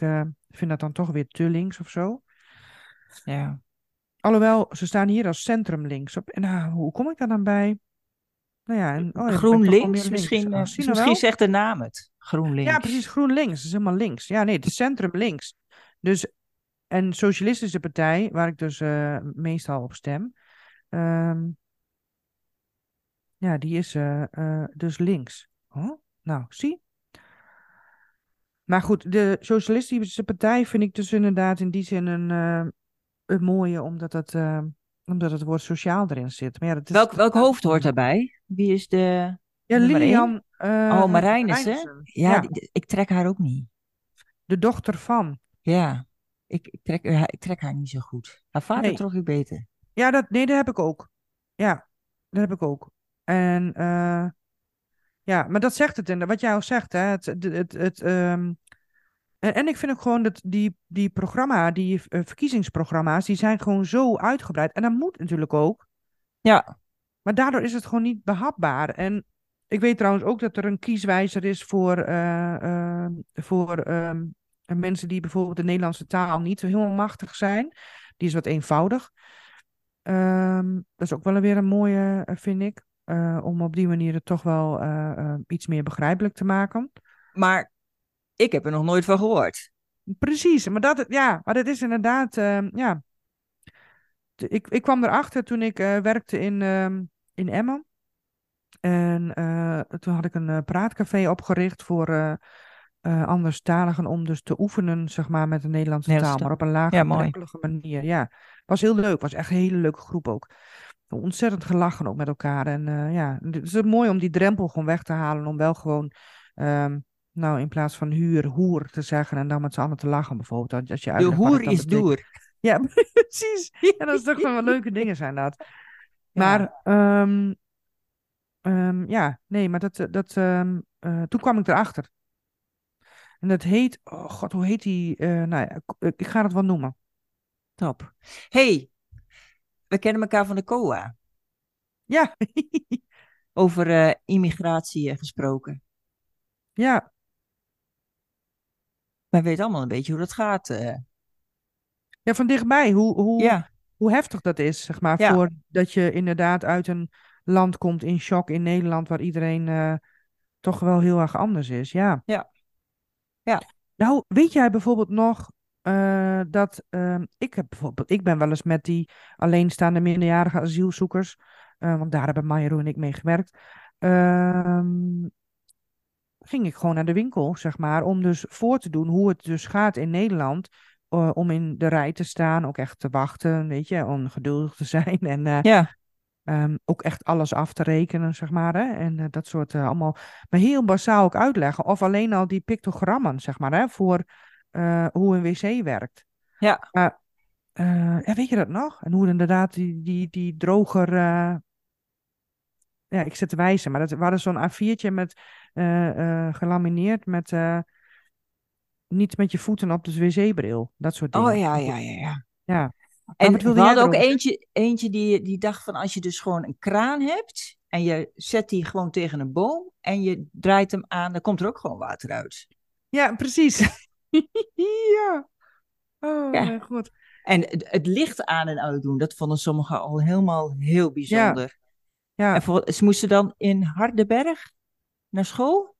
[SPEAKER 2] vind dat dan toch weer te links of zo.
[SPEAKER 1] ja.
[SPEAKER 2] Alhoewel, ze staan hier als centrum links op. En nou, hoe kom ik daar dan bij? Nou ja, en, oh,
[SPEAKER 1] GroenLinks, misschien,
[SPEAKER 2] Ah,
[SPEAKER 1] eh, misschien
[SPEAKER 2] wel?
[SPEAKER 1] zegt de naam het. GroenLinks.
[SPEAKER 2] Ja, precies, GroenLinks. Dat is helemaal links. Ja, nee, het is centrum links. Dus, en Socialistische Partij, waar ik dus eh, meestal op stem, ehm, ja, die is eh, dus links. Oh, nou, zie. Maar goed, de Socialistische Partij vind ik dus inderdaad in die zin een, eh, een mooie, omdat het, eh, omdat het woord sociaal erin zit. Maar ja, dat is,
[SPEAKER 1] Welk, welk hoofd hoort daarbij? Wie is de...
[SPEAKER 2] Ja? Lilian. eh,
[SPEAKER 1] oh, Marijnissen.
[SPEAKER 2] Marijnissen.
[SPEAKER 1] Ja,
[SPEAKER 2] Ja.
[SPEAKER 1] die- ik trek haar ook niet.
[SPEAKER 2] De dochter van.
[SPEAKER 1] Ja, ik, ik, trek, haar- ik trek haar niet zo goed. Haar vader
[SPEAKER 2] Nee.
[SPEAKER 1] trok ik beter.
[SPEAKER 2] Ja, dat, nee, dat heb ik ook. Ja, dat heb ik ook. En eh, ja, maar dat zegt het en wat jij al zegt, hè, het, het, het, het, ehm, en, en ik vind ook gewoon dat die, die programma, die eh, verkiezingsprogramma's, die zijn gewoon zo uitgebreid. En dat moet natuurlijk ook,
[SPEAKER 1] Ja,
[SPEAKER 2] maar daardoor is het gewoon niet behapbaar. En ik weet trouwens ook dat er een kieswijzer is voor, eh, ehm, voor ehm, mensen die bijvoorbeeld de Nederlandse taal niet helemaal machtig zijn. Die is wat eenvoudig. Ehm, dat is ook wel weer een mooie, eh, vind ik. eh, om op die manier het toch wel eh, eh, iets meer begrijpelijk te maken.
[SPEAKER 1] maar ik heb er nog nooit van gehoord.
[SPEAKER 2] Precies, maar dat, ja, maar dat is inderdaad, ehm, ja. Ik, ik kwam erachter toen ik eh, werkte in, ehm, in Emmen. En eh, toen had ik een eh, praatcafé opgericht voor anderstaligen om dus te oefenen, zeg maar, met de Nederlandse
[SPEAKER 1] Nederlandse
[SPEAKER 2] taal, maar op een
[SPEAKER 1] Ja,
[SPEAKER 2] laagdrempelige manier. Ja, was heel leuk, was echt een hele leuke groep ook. Ontzettend gelachen ook met elkaar. En ja, het is mooi om die drempel gewoon weg te halen, om wel gewoon, ehm, nou, in plaats van huur, hoer te zeggen en dan met z'n allen te lachen bijvoorbeeld. Als je
[SPEAKER 1] De hoer is door.
[SPEAKER 2] Ja, [laughs] precies. En dat is toch wel leuke [laughs] dingen zijn dat. Maar ehm, ehm, ja, nee, maar dat, dat, ehm, eh, toen kwam ik erachter. En dat heet, oh god, hoe heet die? eh, nou ja, ik, ik ga het wel noemen.
[SPEAKER 1] Top. hey, we kennen elkaar van de COA.
[SPEAKER 2] Ja, [laughs]
[SPEAKER 1] Over eh, immigratie eh, gesproken.
[SPEAKER 2] ja,
[SPEAKER 1] Wij weten allemaal een beetje hoe dat gaat. eh.
[SPEAKER 2] ja, van dichtbij. Hoe, hoe,
[SPEAKER 1] ja,
[SPEAKER 2] hoe heftig dat is, zeg maar,
[SPEAKER 1] Ja.
[SPEAKER 2] voor dat je inderdaad uit een land komt in shock in Nederland, waar iedereen eh, toch wel heel erg anders is. Ja.
[SPEAKER 1] Ja. Ja.
[SPEAKER 2] Nou, weet jij bijvoorbeeld nog eh, dat ehm, ik heb bijvoorbeeld, ik ben wel eens met die alleenstaande minderjarige asielzoekers, want daar hebben Mairo en ik mee gewerkt, ehm, ging ik gewoon naar de winkel, zeg maar, om dus voor te doen hoe het dus gaat in Nederland. eh, om in de rij te staan, ook echt te wachten, weet je, om geduldig te [laughs] zijn en eh,
[SPEAKER 1] ja,
[SPEAKER 2] ehm, ook echt alles af te rekenen, zeg maar, hè, en eh, dat soort allemaal, maar heel basaal ook uitleggen, of alleen al die pictogrammen, zeg maar, hè, voor hoe een wc werkt.
[SPEAKER 1] ja.
[SPEAKER 2] Ja, weet je dat nog? En hoe inderdaad die, die, die droger. ja, ik zit te wijzen, maar dat waren zo'n A4'tje met gelamineerd met. eh, niet met je voeten op de wc-bril. Dat soort dingen.
[SPEAKER 1] Oh ja, ja, ja, ja.
[SPEAKER 2] Ja.
[SPEAKER 1] En we hadden ook eentje, eentje die, die dacht van als je dus gewoon een kraan hebt en je zet die gewoon tegen een boom en je draait hem aan, dan komt er ook gewoon water uit.
[SPEAKER 2] Ja, precies. [laughs] ja. Oh,
[SPEAKER 1] Ja.
[SPEAKER 2] mijn god.
[SPEAKER 1] En het, het licht aan en uitdoen, dat vonden sommigen al helemaal heel bijzonder.
[SPEAKER 2] Ja,
[SPEAKER 1] En voor, ze moesten dan in Hardenberg naar school.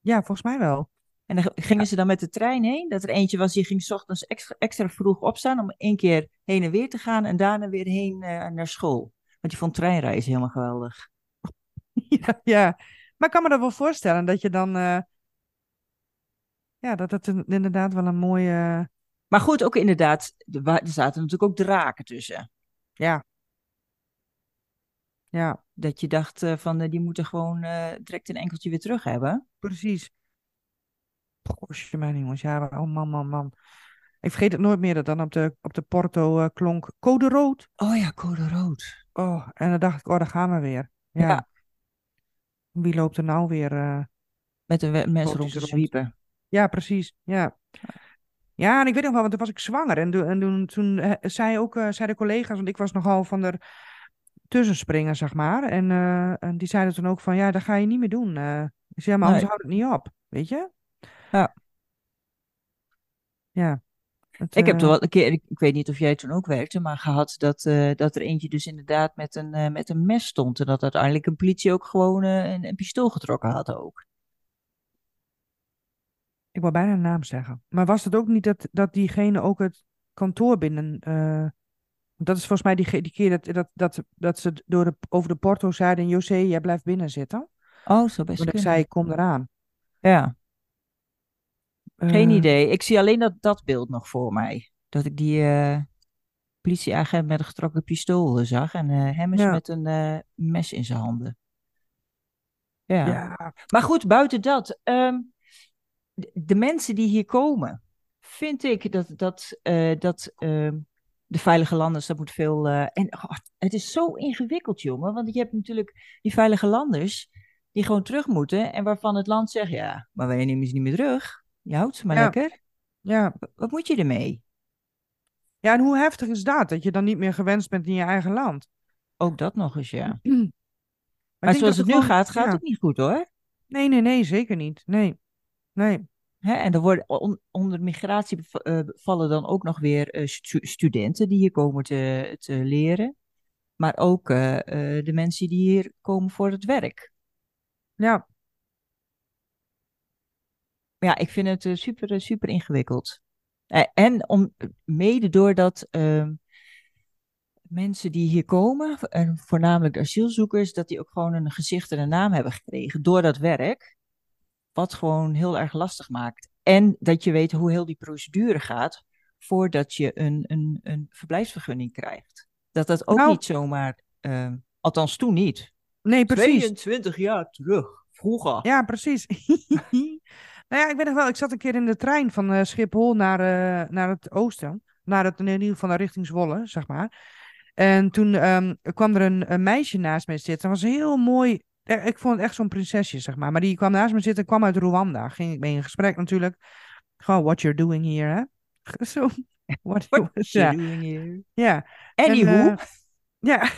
[SPEAKER 2] ja, volgens mij wel.
[SPEAKER 1] En dan gingen ze dan met de trein heen. Dat er eentje was, die ging 's ochtends extra, extra vroeg opstaan om één keer heen en weer te gaan en daarna weer heen eh, naar school. Want die vond treinreizen helemaal geweldig. [laughs]
[SPEAKER 2] ja, ja. Maar ik kan me dat wel voorstellen dat je dan. eh, ja, dat het inderdaad wel een mooie.
[SPEAKER 1] Maar goed, ook inderdaad, er er zaten natuurlijk ook draken tussen.
[SPEAKER 2] ja. Ja,
[SPEAKER 1] Dat je dacht eh, van, eh, die moeten gewoon eh, direct een enkeltje weer terug hebben.
[SPEAKER 2] precies. Gosh, mijn jongens. Ja, oh man, man, man. Ik vergeet het nooit meer dat dan op de, op de porto klonk code rood.
[SPEAKER 1] Oh ja, code rood.
[SPEAKER 2] Oh, en dan dacht ik, oh, daar gaan we weer. Ja.
[SPEAKER 1] Ja.
[SPEAKER 2] Wie loopt er nou weer?
[SPEAKER 1] Met een mes
[SPEAKER 2] Rood
[SPEAKER 1] rond te zwiepen.
[SPEAKER 2] Ja, precies. Ja. Ja, en ik weet nog wel, want toen was ik zwanger. En, toen- en toen, toen zei ook, eh, zeiden collega's, want ik was nogal van er tussenspringen, zeg maar. En, eh, en die zeiden toen ook van, ja, dat ga je niet meer doen. ja, maar anders
[SPEAKER 1] Nee.
[SPEAKER 2] houdt het niet op. Weet je?
[SPEAKER 1] Ja.
[SPEAKER 2] Ja. Het,
[SPEAKER 1] Ik heb
[SPEAKER 2] eh,
[SPEAKER 1] toch wel een keer, ik, ik weet niet of jij toen ook werkte, maar gehad dat, dat er eentje dus inderdaad met een, met een mes stond. En dat uiteindelijk een politie ook gewoon een, een pistool getrokken had ook.
[SPEAKER 2] Ik wou bijna een naam zeggen. Maar was het ook niet dat, dat diegene ook het kantoor binnen... dat is volgens mij die, die keer dat, dat, dat, dat ze door de, over de porto zeiden... José, jij blijft binnen zitten.
[SPEAKER 1] Oh, zo best
[SPEAKER 2] Toen ik zei, kom eraan.
[SPEAKER 1] Ja, geen
[SPEAKER 2] Eh,
[SPEAKER 1] idee. Ik zie alleen dat, dat beeld nog voor mij. Dat ik die eh, politieagent met een getrokken pistool eh, zag en eh, hem is
[SPEAKER 2] Ja.
[SPEAKER 1] met een mes in zijn handen. Ja.
[SPEAKER 2] Ja,
[SPEAKER 1] Maar goed, buiten dat, ehm, de, de mensen die hier komen, vind ik dat, dat, dat ehm, de veilige landers, dat moet veel. eh, en oh, het is zo ingewikkeld, jongen, want je hebt natuurlijk die veilige landers die gewoon terug moeten en waarvan het land zegt: ja, maar wij nemen ze niet meer terug. Je houdt ze maar
[SPEAKER 2] Ja.
[SPEAKER 1] lekker.
[SPEAKER 2] ja.
[SPEAKER 1] Wat moet je ermee?
[SPEAKER 2] Ja, en hoe heftig is dat? Dat je dan niet meer gewenst bent in je eigen land.
[SPEAKER 1] Ook dat nog eens, ja.
[SPEAKER 2] Maar
[SPEAKER 1] zoals het nu
[SPEAKER 2] gewoon-
[SPEAKER 1] gaat, gaat
[SPEAKER 2] ja.
[SPEAKER 1] het niet goed hoor.
[SPEAKER 2] Nee, nee, nee, zeker niet. Nee, nee.
[SPEAKER 1] Hè, en er worden on- onder migratie eh, vallen dan ook nog weer eh, stu- studenten die hier komen te, te leren. Maar ook eh, de mensen die hier komen voor het werk.
[SPEAKER 2] Ja,
[SPEAKER 1] ja, ik vind het super, super ingewikkeld. En om, mede doordat ehm, mensen die hier komen, en voornamelijk de asielzoekers, dat die ook gewoon een gezicht en een naam hebben gekregen door dat werk. Wat gewoon heel erg lastig maakt. En dat je weet hoe heel die procedure gaat voordat je een, een, een verblijfsvergunning krijgt. Dat dat ook
[SPEAKER 2] Nou-
[SPEAKER 1] niet zomaar, ehm, althans toen niet.
[SPEAKER 2] nee, precies.
[SPEAKER 1] 22 jaar terug, vroeger.
[SPEAKER 2] Ja, precies. [laughs] nou ja, ik weet nog wel, ik zat een keer in de trein van eh, Schiphol naar, eh, naar het oosten. naar het, in ieder geval naar richting Zwolle, zeg maar. En toen ehm, kwam er een, een, meisje naast mij zitten. Dat was heel mooi. Eh, ik vond het echt zo'n prinsesje, zeg maar. Maar die kwam naast me zitten, kwam uit Rwanda. Ging ik mee in gesprek natuurlijk. Gewoon, what you're doing here, hè? [laughs] Zo.
[SPEAKER 1] What, what you're doing here.
[SPEAKER 2] Ja.
[SPEAKER 1] Anywho. En, uh,
[SPEAKER 2] ja.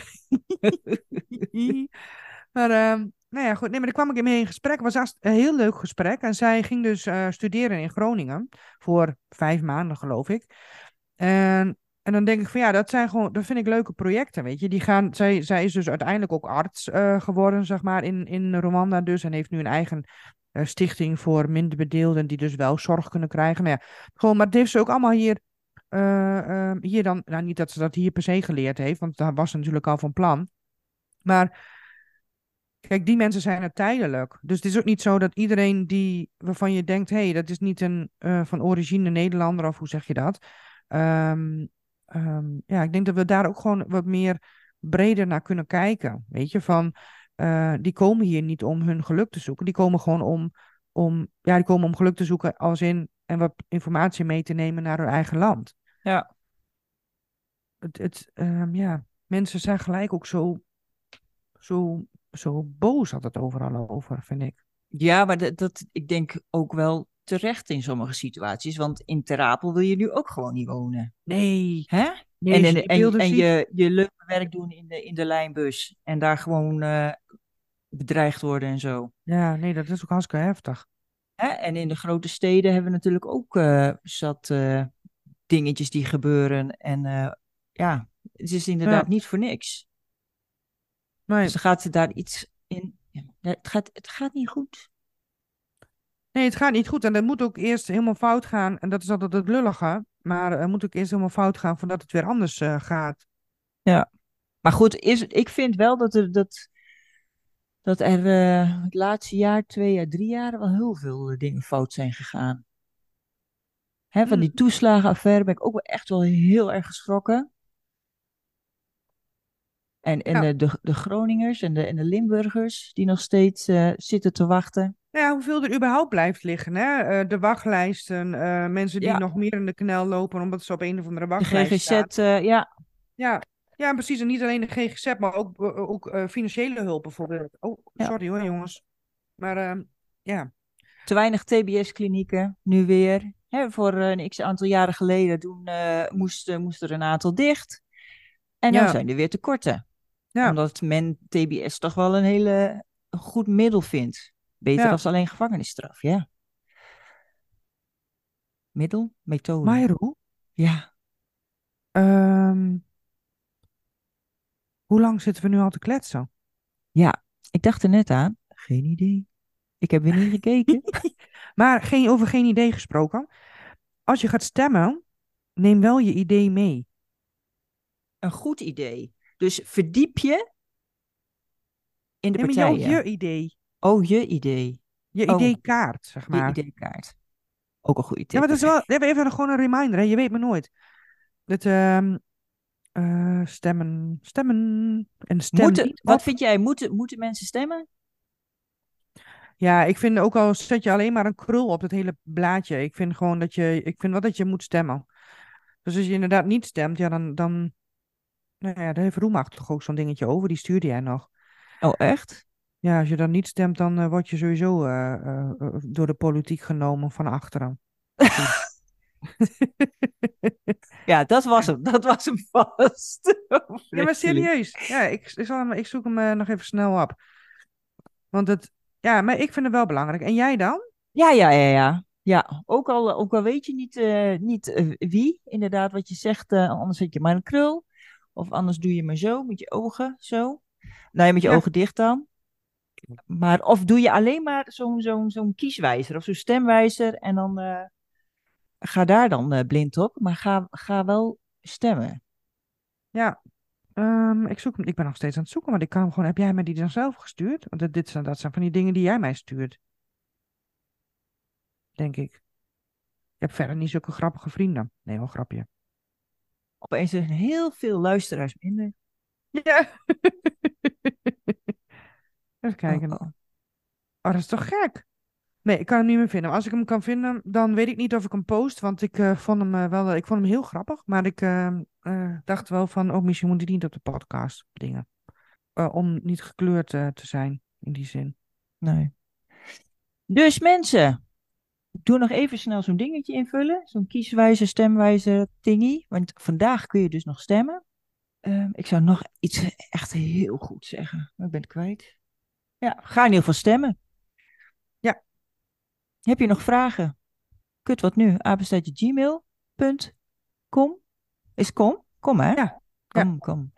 [SPEAKER 2] [laughs] maar, uh, nou ja, goed. Nee, maar daar kwam ik mee in gesprek. Het was een heel leuk gesprek. En zij ging dus uh, studeren in Groningen. Voor vijf maanden, geloof ik. En, en dan denk ik van ja, dat zijn gewoon, dat vind ik leuke projecten, weet je. Die gaan, zij, zij is dus uiteindelijk ook arts uh, geworden, zeg maar, in, in Rwanda dus. En heeft nu een eigen uh, stichting voor minder bedeelden die dus wel zorg kunnen krijgen. Nou ja, gewoon, maar het heeft ze ook allemaal hier uh, hier dan, nou niet dat ze dat hier per se geleerd heeft, want daar was natuurlijk al van plan. Maar kijk, die mensen zijn er tijdelijk. Dus het is ook niet zo dat iedereen die, waarvan je denkt, hé, hey, dat is niet een van origine Nederlander, of hoe zeg je dat? Um, um, ja, ik denk dat we daar ook gewoon wat meer breder naar kunnen kijken. Weet je, van uh, die komen hier niet om hun geluk te zoeken, die komen gewoon om, om, ja, die komen om geluk te zoeken als in en wat informatie mee te nemen naar hun eigen land.
[SPEAKER 1] Ja.
[SPEAKER 2] Het, het, um, ja, mensen zijn gelijk ook zo, zo, zo boos altijd overal over, vind ik.
[SPEAKER 1] Ja, maar dat, dat, ik denk ook wel terecht in sommige situaties. Want in Terapel wil je nu ook gewoon niet wonen.
[SPEAKER 2] Nee.
[SPEAKER 1] Hè? En en, en, en je, je leuke werk doen in de, in de lijnbus. En daar gewoon uh, bedreigd worden en zo.
[SPEAKER 2] Ja, nee, dat is ook hartstikke heftig.
[SPEAKER 1] Hè? En in de grote steden hebben we natuurlijk ook uh, zat uh, dingetjes die gebeuren. En ja, het is inderdaad ja. niet voor niks.
[SPEAKER 2] Nee.
[SPEAKER 1] Dus dan gaat ze daar iets in. Ja, het, gaat, het gaat niet goed.
[SPEAKER 2] Nee, het gaat niet goed. En dat moet ook eerst helemaal fout gaan. En dat is altijd het lullige. Maar het moet ook eerst helemaal fout gaan voordat het weer anders gaat.
[SPEAKER 1] Ja. Maar goed, is, ik vind wel dat er, dat, dat er uh, het laatste jaar, twee jaar, drie jaar wel heel veel uh, dingen fout zijn gegaan. Hè, van die toeslagenaffaire ben ik ook wel echt wel heel erg geschrokken. En, en ja. de, de, de, Groningers en de, en de Limburgers die nog steeds zitten te wachten.
[SPEAKER 2] Nou ja, hoeveel er überhaupt blijft liggen. Hè? Uh, de wachtlijsten, uh, mensen die ja. nog meer in de knel lopen omdat ze op een of andere wachtlijst
[SPEAKER 1] de GGZ, ja.
[SPEAKER 2] Ja, ja, precies. En niet alleen de GGZ, maar ook, ook uh, financiële hulp bijvoorbeeld. Oh, sorry hoor jongens. Maar uh, ja.
[SPEAKER 1] Te weinig TBS-klinieken, nu weer. Hè, voor een x aantal jaren geleden toen uh, moest, moest er een aantal dicht. En dan zijn er weer tekorten. Ja. Omdat men TBS toch wel een hele goed middel vindt. Beter ja. als alleen gevangenisstraf, ja. Middel, methode.
[SPEAKER 2] Mayro?
[SPEAKER 1] Ja.
[SPEAKER 2] Um, hoe lang zitten we nu al te kletsen?
[SPEAKER 1] Ja, ik dacht er net aan. Geen idee. Ik heb weer niet [laughs] gekeken.
[SPEAKER 2] maar geen, over geen idee gesproken. Als je gaat stemmen, neem wel je idee mee.
[SPEAKER 1] Een goed idee. Dus verdiep je in de
[SPEAKER 2] neem
[SPEAKER 1] partijen.
[SPEAKER 2] Je, je idee.
[SPEAKER 1] Oh, je idee.
[SPEAKER 2] Je
[SPEAKER 1] oh,
[SPEAKER 2] ideekaart, zeg maar.
[SPEAKER 1] Je ideekaart. Ook een goede tip.
[SPEAKER 2] Ja, maar dat is wel even gewoon een reminder. Hè? Je weet me nooit. Dat, um, uh, stemmen, stemmen en stemmen.
[SPEAKER 1] Moeten, wat vind jij? Moeten, moeten mensen stemmen?
[SPEAKER 2] Ja, ik vind ook al zet je alleen maar een krul op het hele blaadje. Ik vind gewoon dat je, ik vind wel dat je moet stemmen. Dus als je inderdaad niet stemt, ja, dan, dan nou ja, daar heeft Roemacht toch ook zo'n dingetje over. Die stuurde jij nog.
[SPEAKER 1] Oh, echt?
[SPEAKER 2] Ja, als je dan niet stemt, dan uh, word je sowieso uh, uh, door de politiek genomen van achteren. [laughs]
[SPEAKER 1] ja, dat was hem. Dat was hem [laughs] vast.
[SPEAKER 2] ja, maar serieus. Ja, ik, ik, zal hem, ik zoek hem nog even snel op. Want het, ja, maar ik vind het wel belangrijk. En jij dan?
[SPEAKER 1] Ja, ja, ja, ja. Ja, ook al, ook al weet je niet, niet wie, inderdaad, wat je zegt, anders zet je maar een krul. Of anders doe je maar zo, met je ogen, zo. Nou ja, met je ja. ogen dicht dan. Maar of doe je alleen maar zo'n zo'n zo'n kieswijzer of zo'n stemwijzer en dan uh, ga daar dan uh, blind op, maar ga, ga wel stemmen.
[SPEAKER 2] Ja, um, ik, zoek, ik ben nog steeds aan het zoeken, maar ik kan gewoon, heb jij me die dan zelf gestuurd? Want dit, dit zijn, dat zijn van die dingen die jij mij stuurt. Denk ik. Ik heb verder niet zulke grappige vrienden. Nee, wel grapje.
[SPEAKER 1] Opeens zijn heel veel luisteraars minder.
[SPEAKER 2] Ja. [laughs] Even kijken. Oh, oh. oh, dat is toch gek? Nee, ik kan hem niet meer vinden. Maar als ik hem kan vinden, dan weet ik niet of ik hem post. Want ik, eh, vond, hem, eh, wel, ik vond hem heel grappig. Maar ik eh, eh, dacht wel van, oh, misschien moet hij niet op de podcast dingen. Eh, om niet gekleurd eh, te zijn, in die zin.
[SPEAKER 1] Nee. Dus mensen, doe nog even snel zo'n dingetje invullen. Zo'n kieswijzer, stemwijzer thingy. Want vandaag kun je dus nog stemmen. Ehm, ik zou nog iets echt heel goed zeggen. Maar ik ben het kwijt. Ja, ga in ieder geval stemmen.
[SPEAKER 2] Ja.
[SPEAKER 1] Heb je nog vragen? Kut wat nu? Apenstaatje gmail.com. Is kom? Kom hè?
[SPEAKER 2] Ja.
[SPEAKER 1] Kom, kom.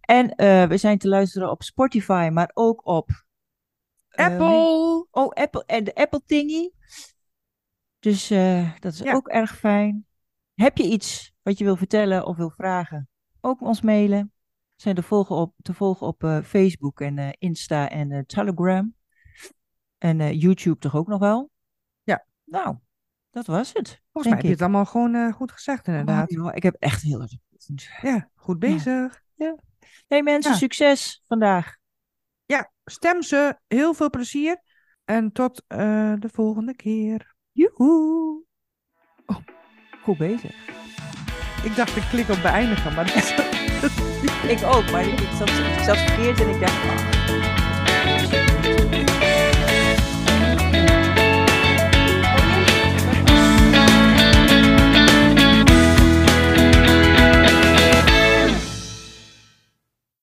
[SPEAKER 1] En eh, we zijn te luisteren op Spotify, maar ook op eh,
[SPEAKER 2] Apple!
[SPEAKER 1] Oh, Apple en de Apple thingy. Dus eh, dat is
[SPEAKER 2] Ja.
[SPEAKER 1] ook erg fijn. Heb je iets wat je wil vertellen of wil vragen? Ook ons mailen. Zijn te volgen op, te volgen op eh, Facebook en eh, Insta en eh, Telegram. En YouTube toch ook nog wel?
[SPEAKER 2] Ja.
[SPEAKER 1] Nou, dat was het.
[SPEAKER 2] Volgens mij heb je het allemaal gewoon goed gezegd, inderdaad.
[SPEAKER 1] Oh, ik heb echt heel erg.
[SPEAKER 2] Ja, goed bezig.
[SPEAKER 1] Hey mensen,
[SPEAKER 2] Ja.
[SPEAKER 1] succes vandaag.
[SPEAKER 2] Stem ze. Heel veel plezier. En tot de volgende keer.
[SPEAKER 1] Joehoe. Oh, goed bezig.
[SPEAKER 2] Ik dacht, ik klik op beëindigen, maar dat is...
[SPEAKER 1] Ik ook, maar ik, zat, zat verkeerd en ik dacht, ah.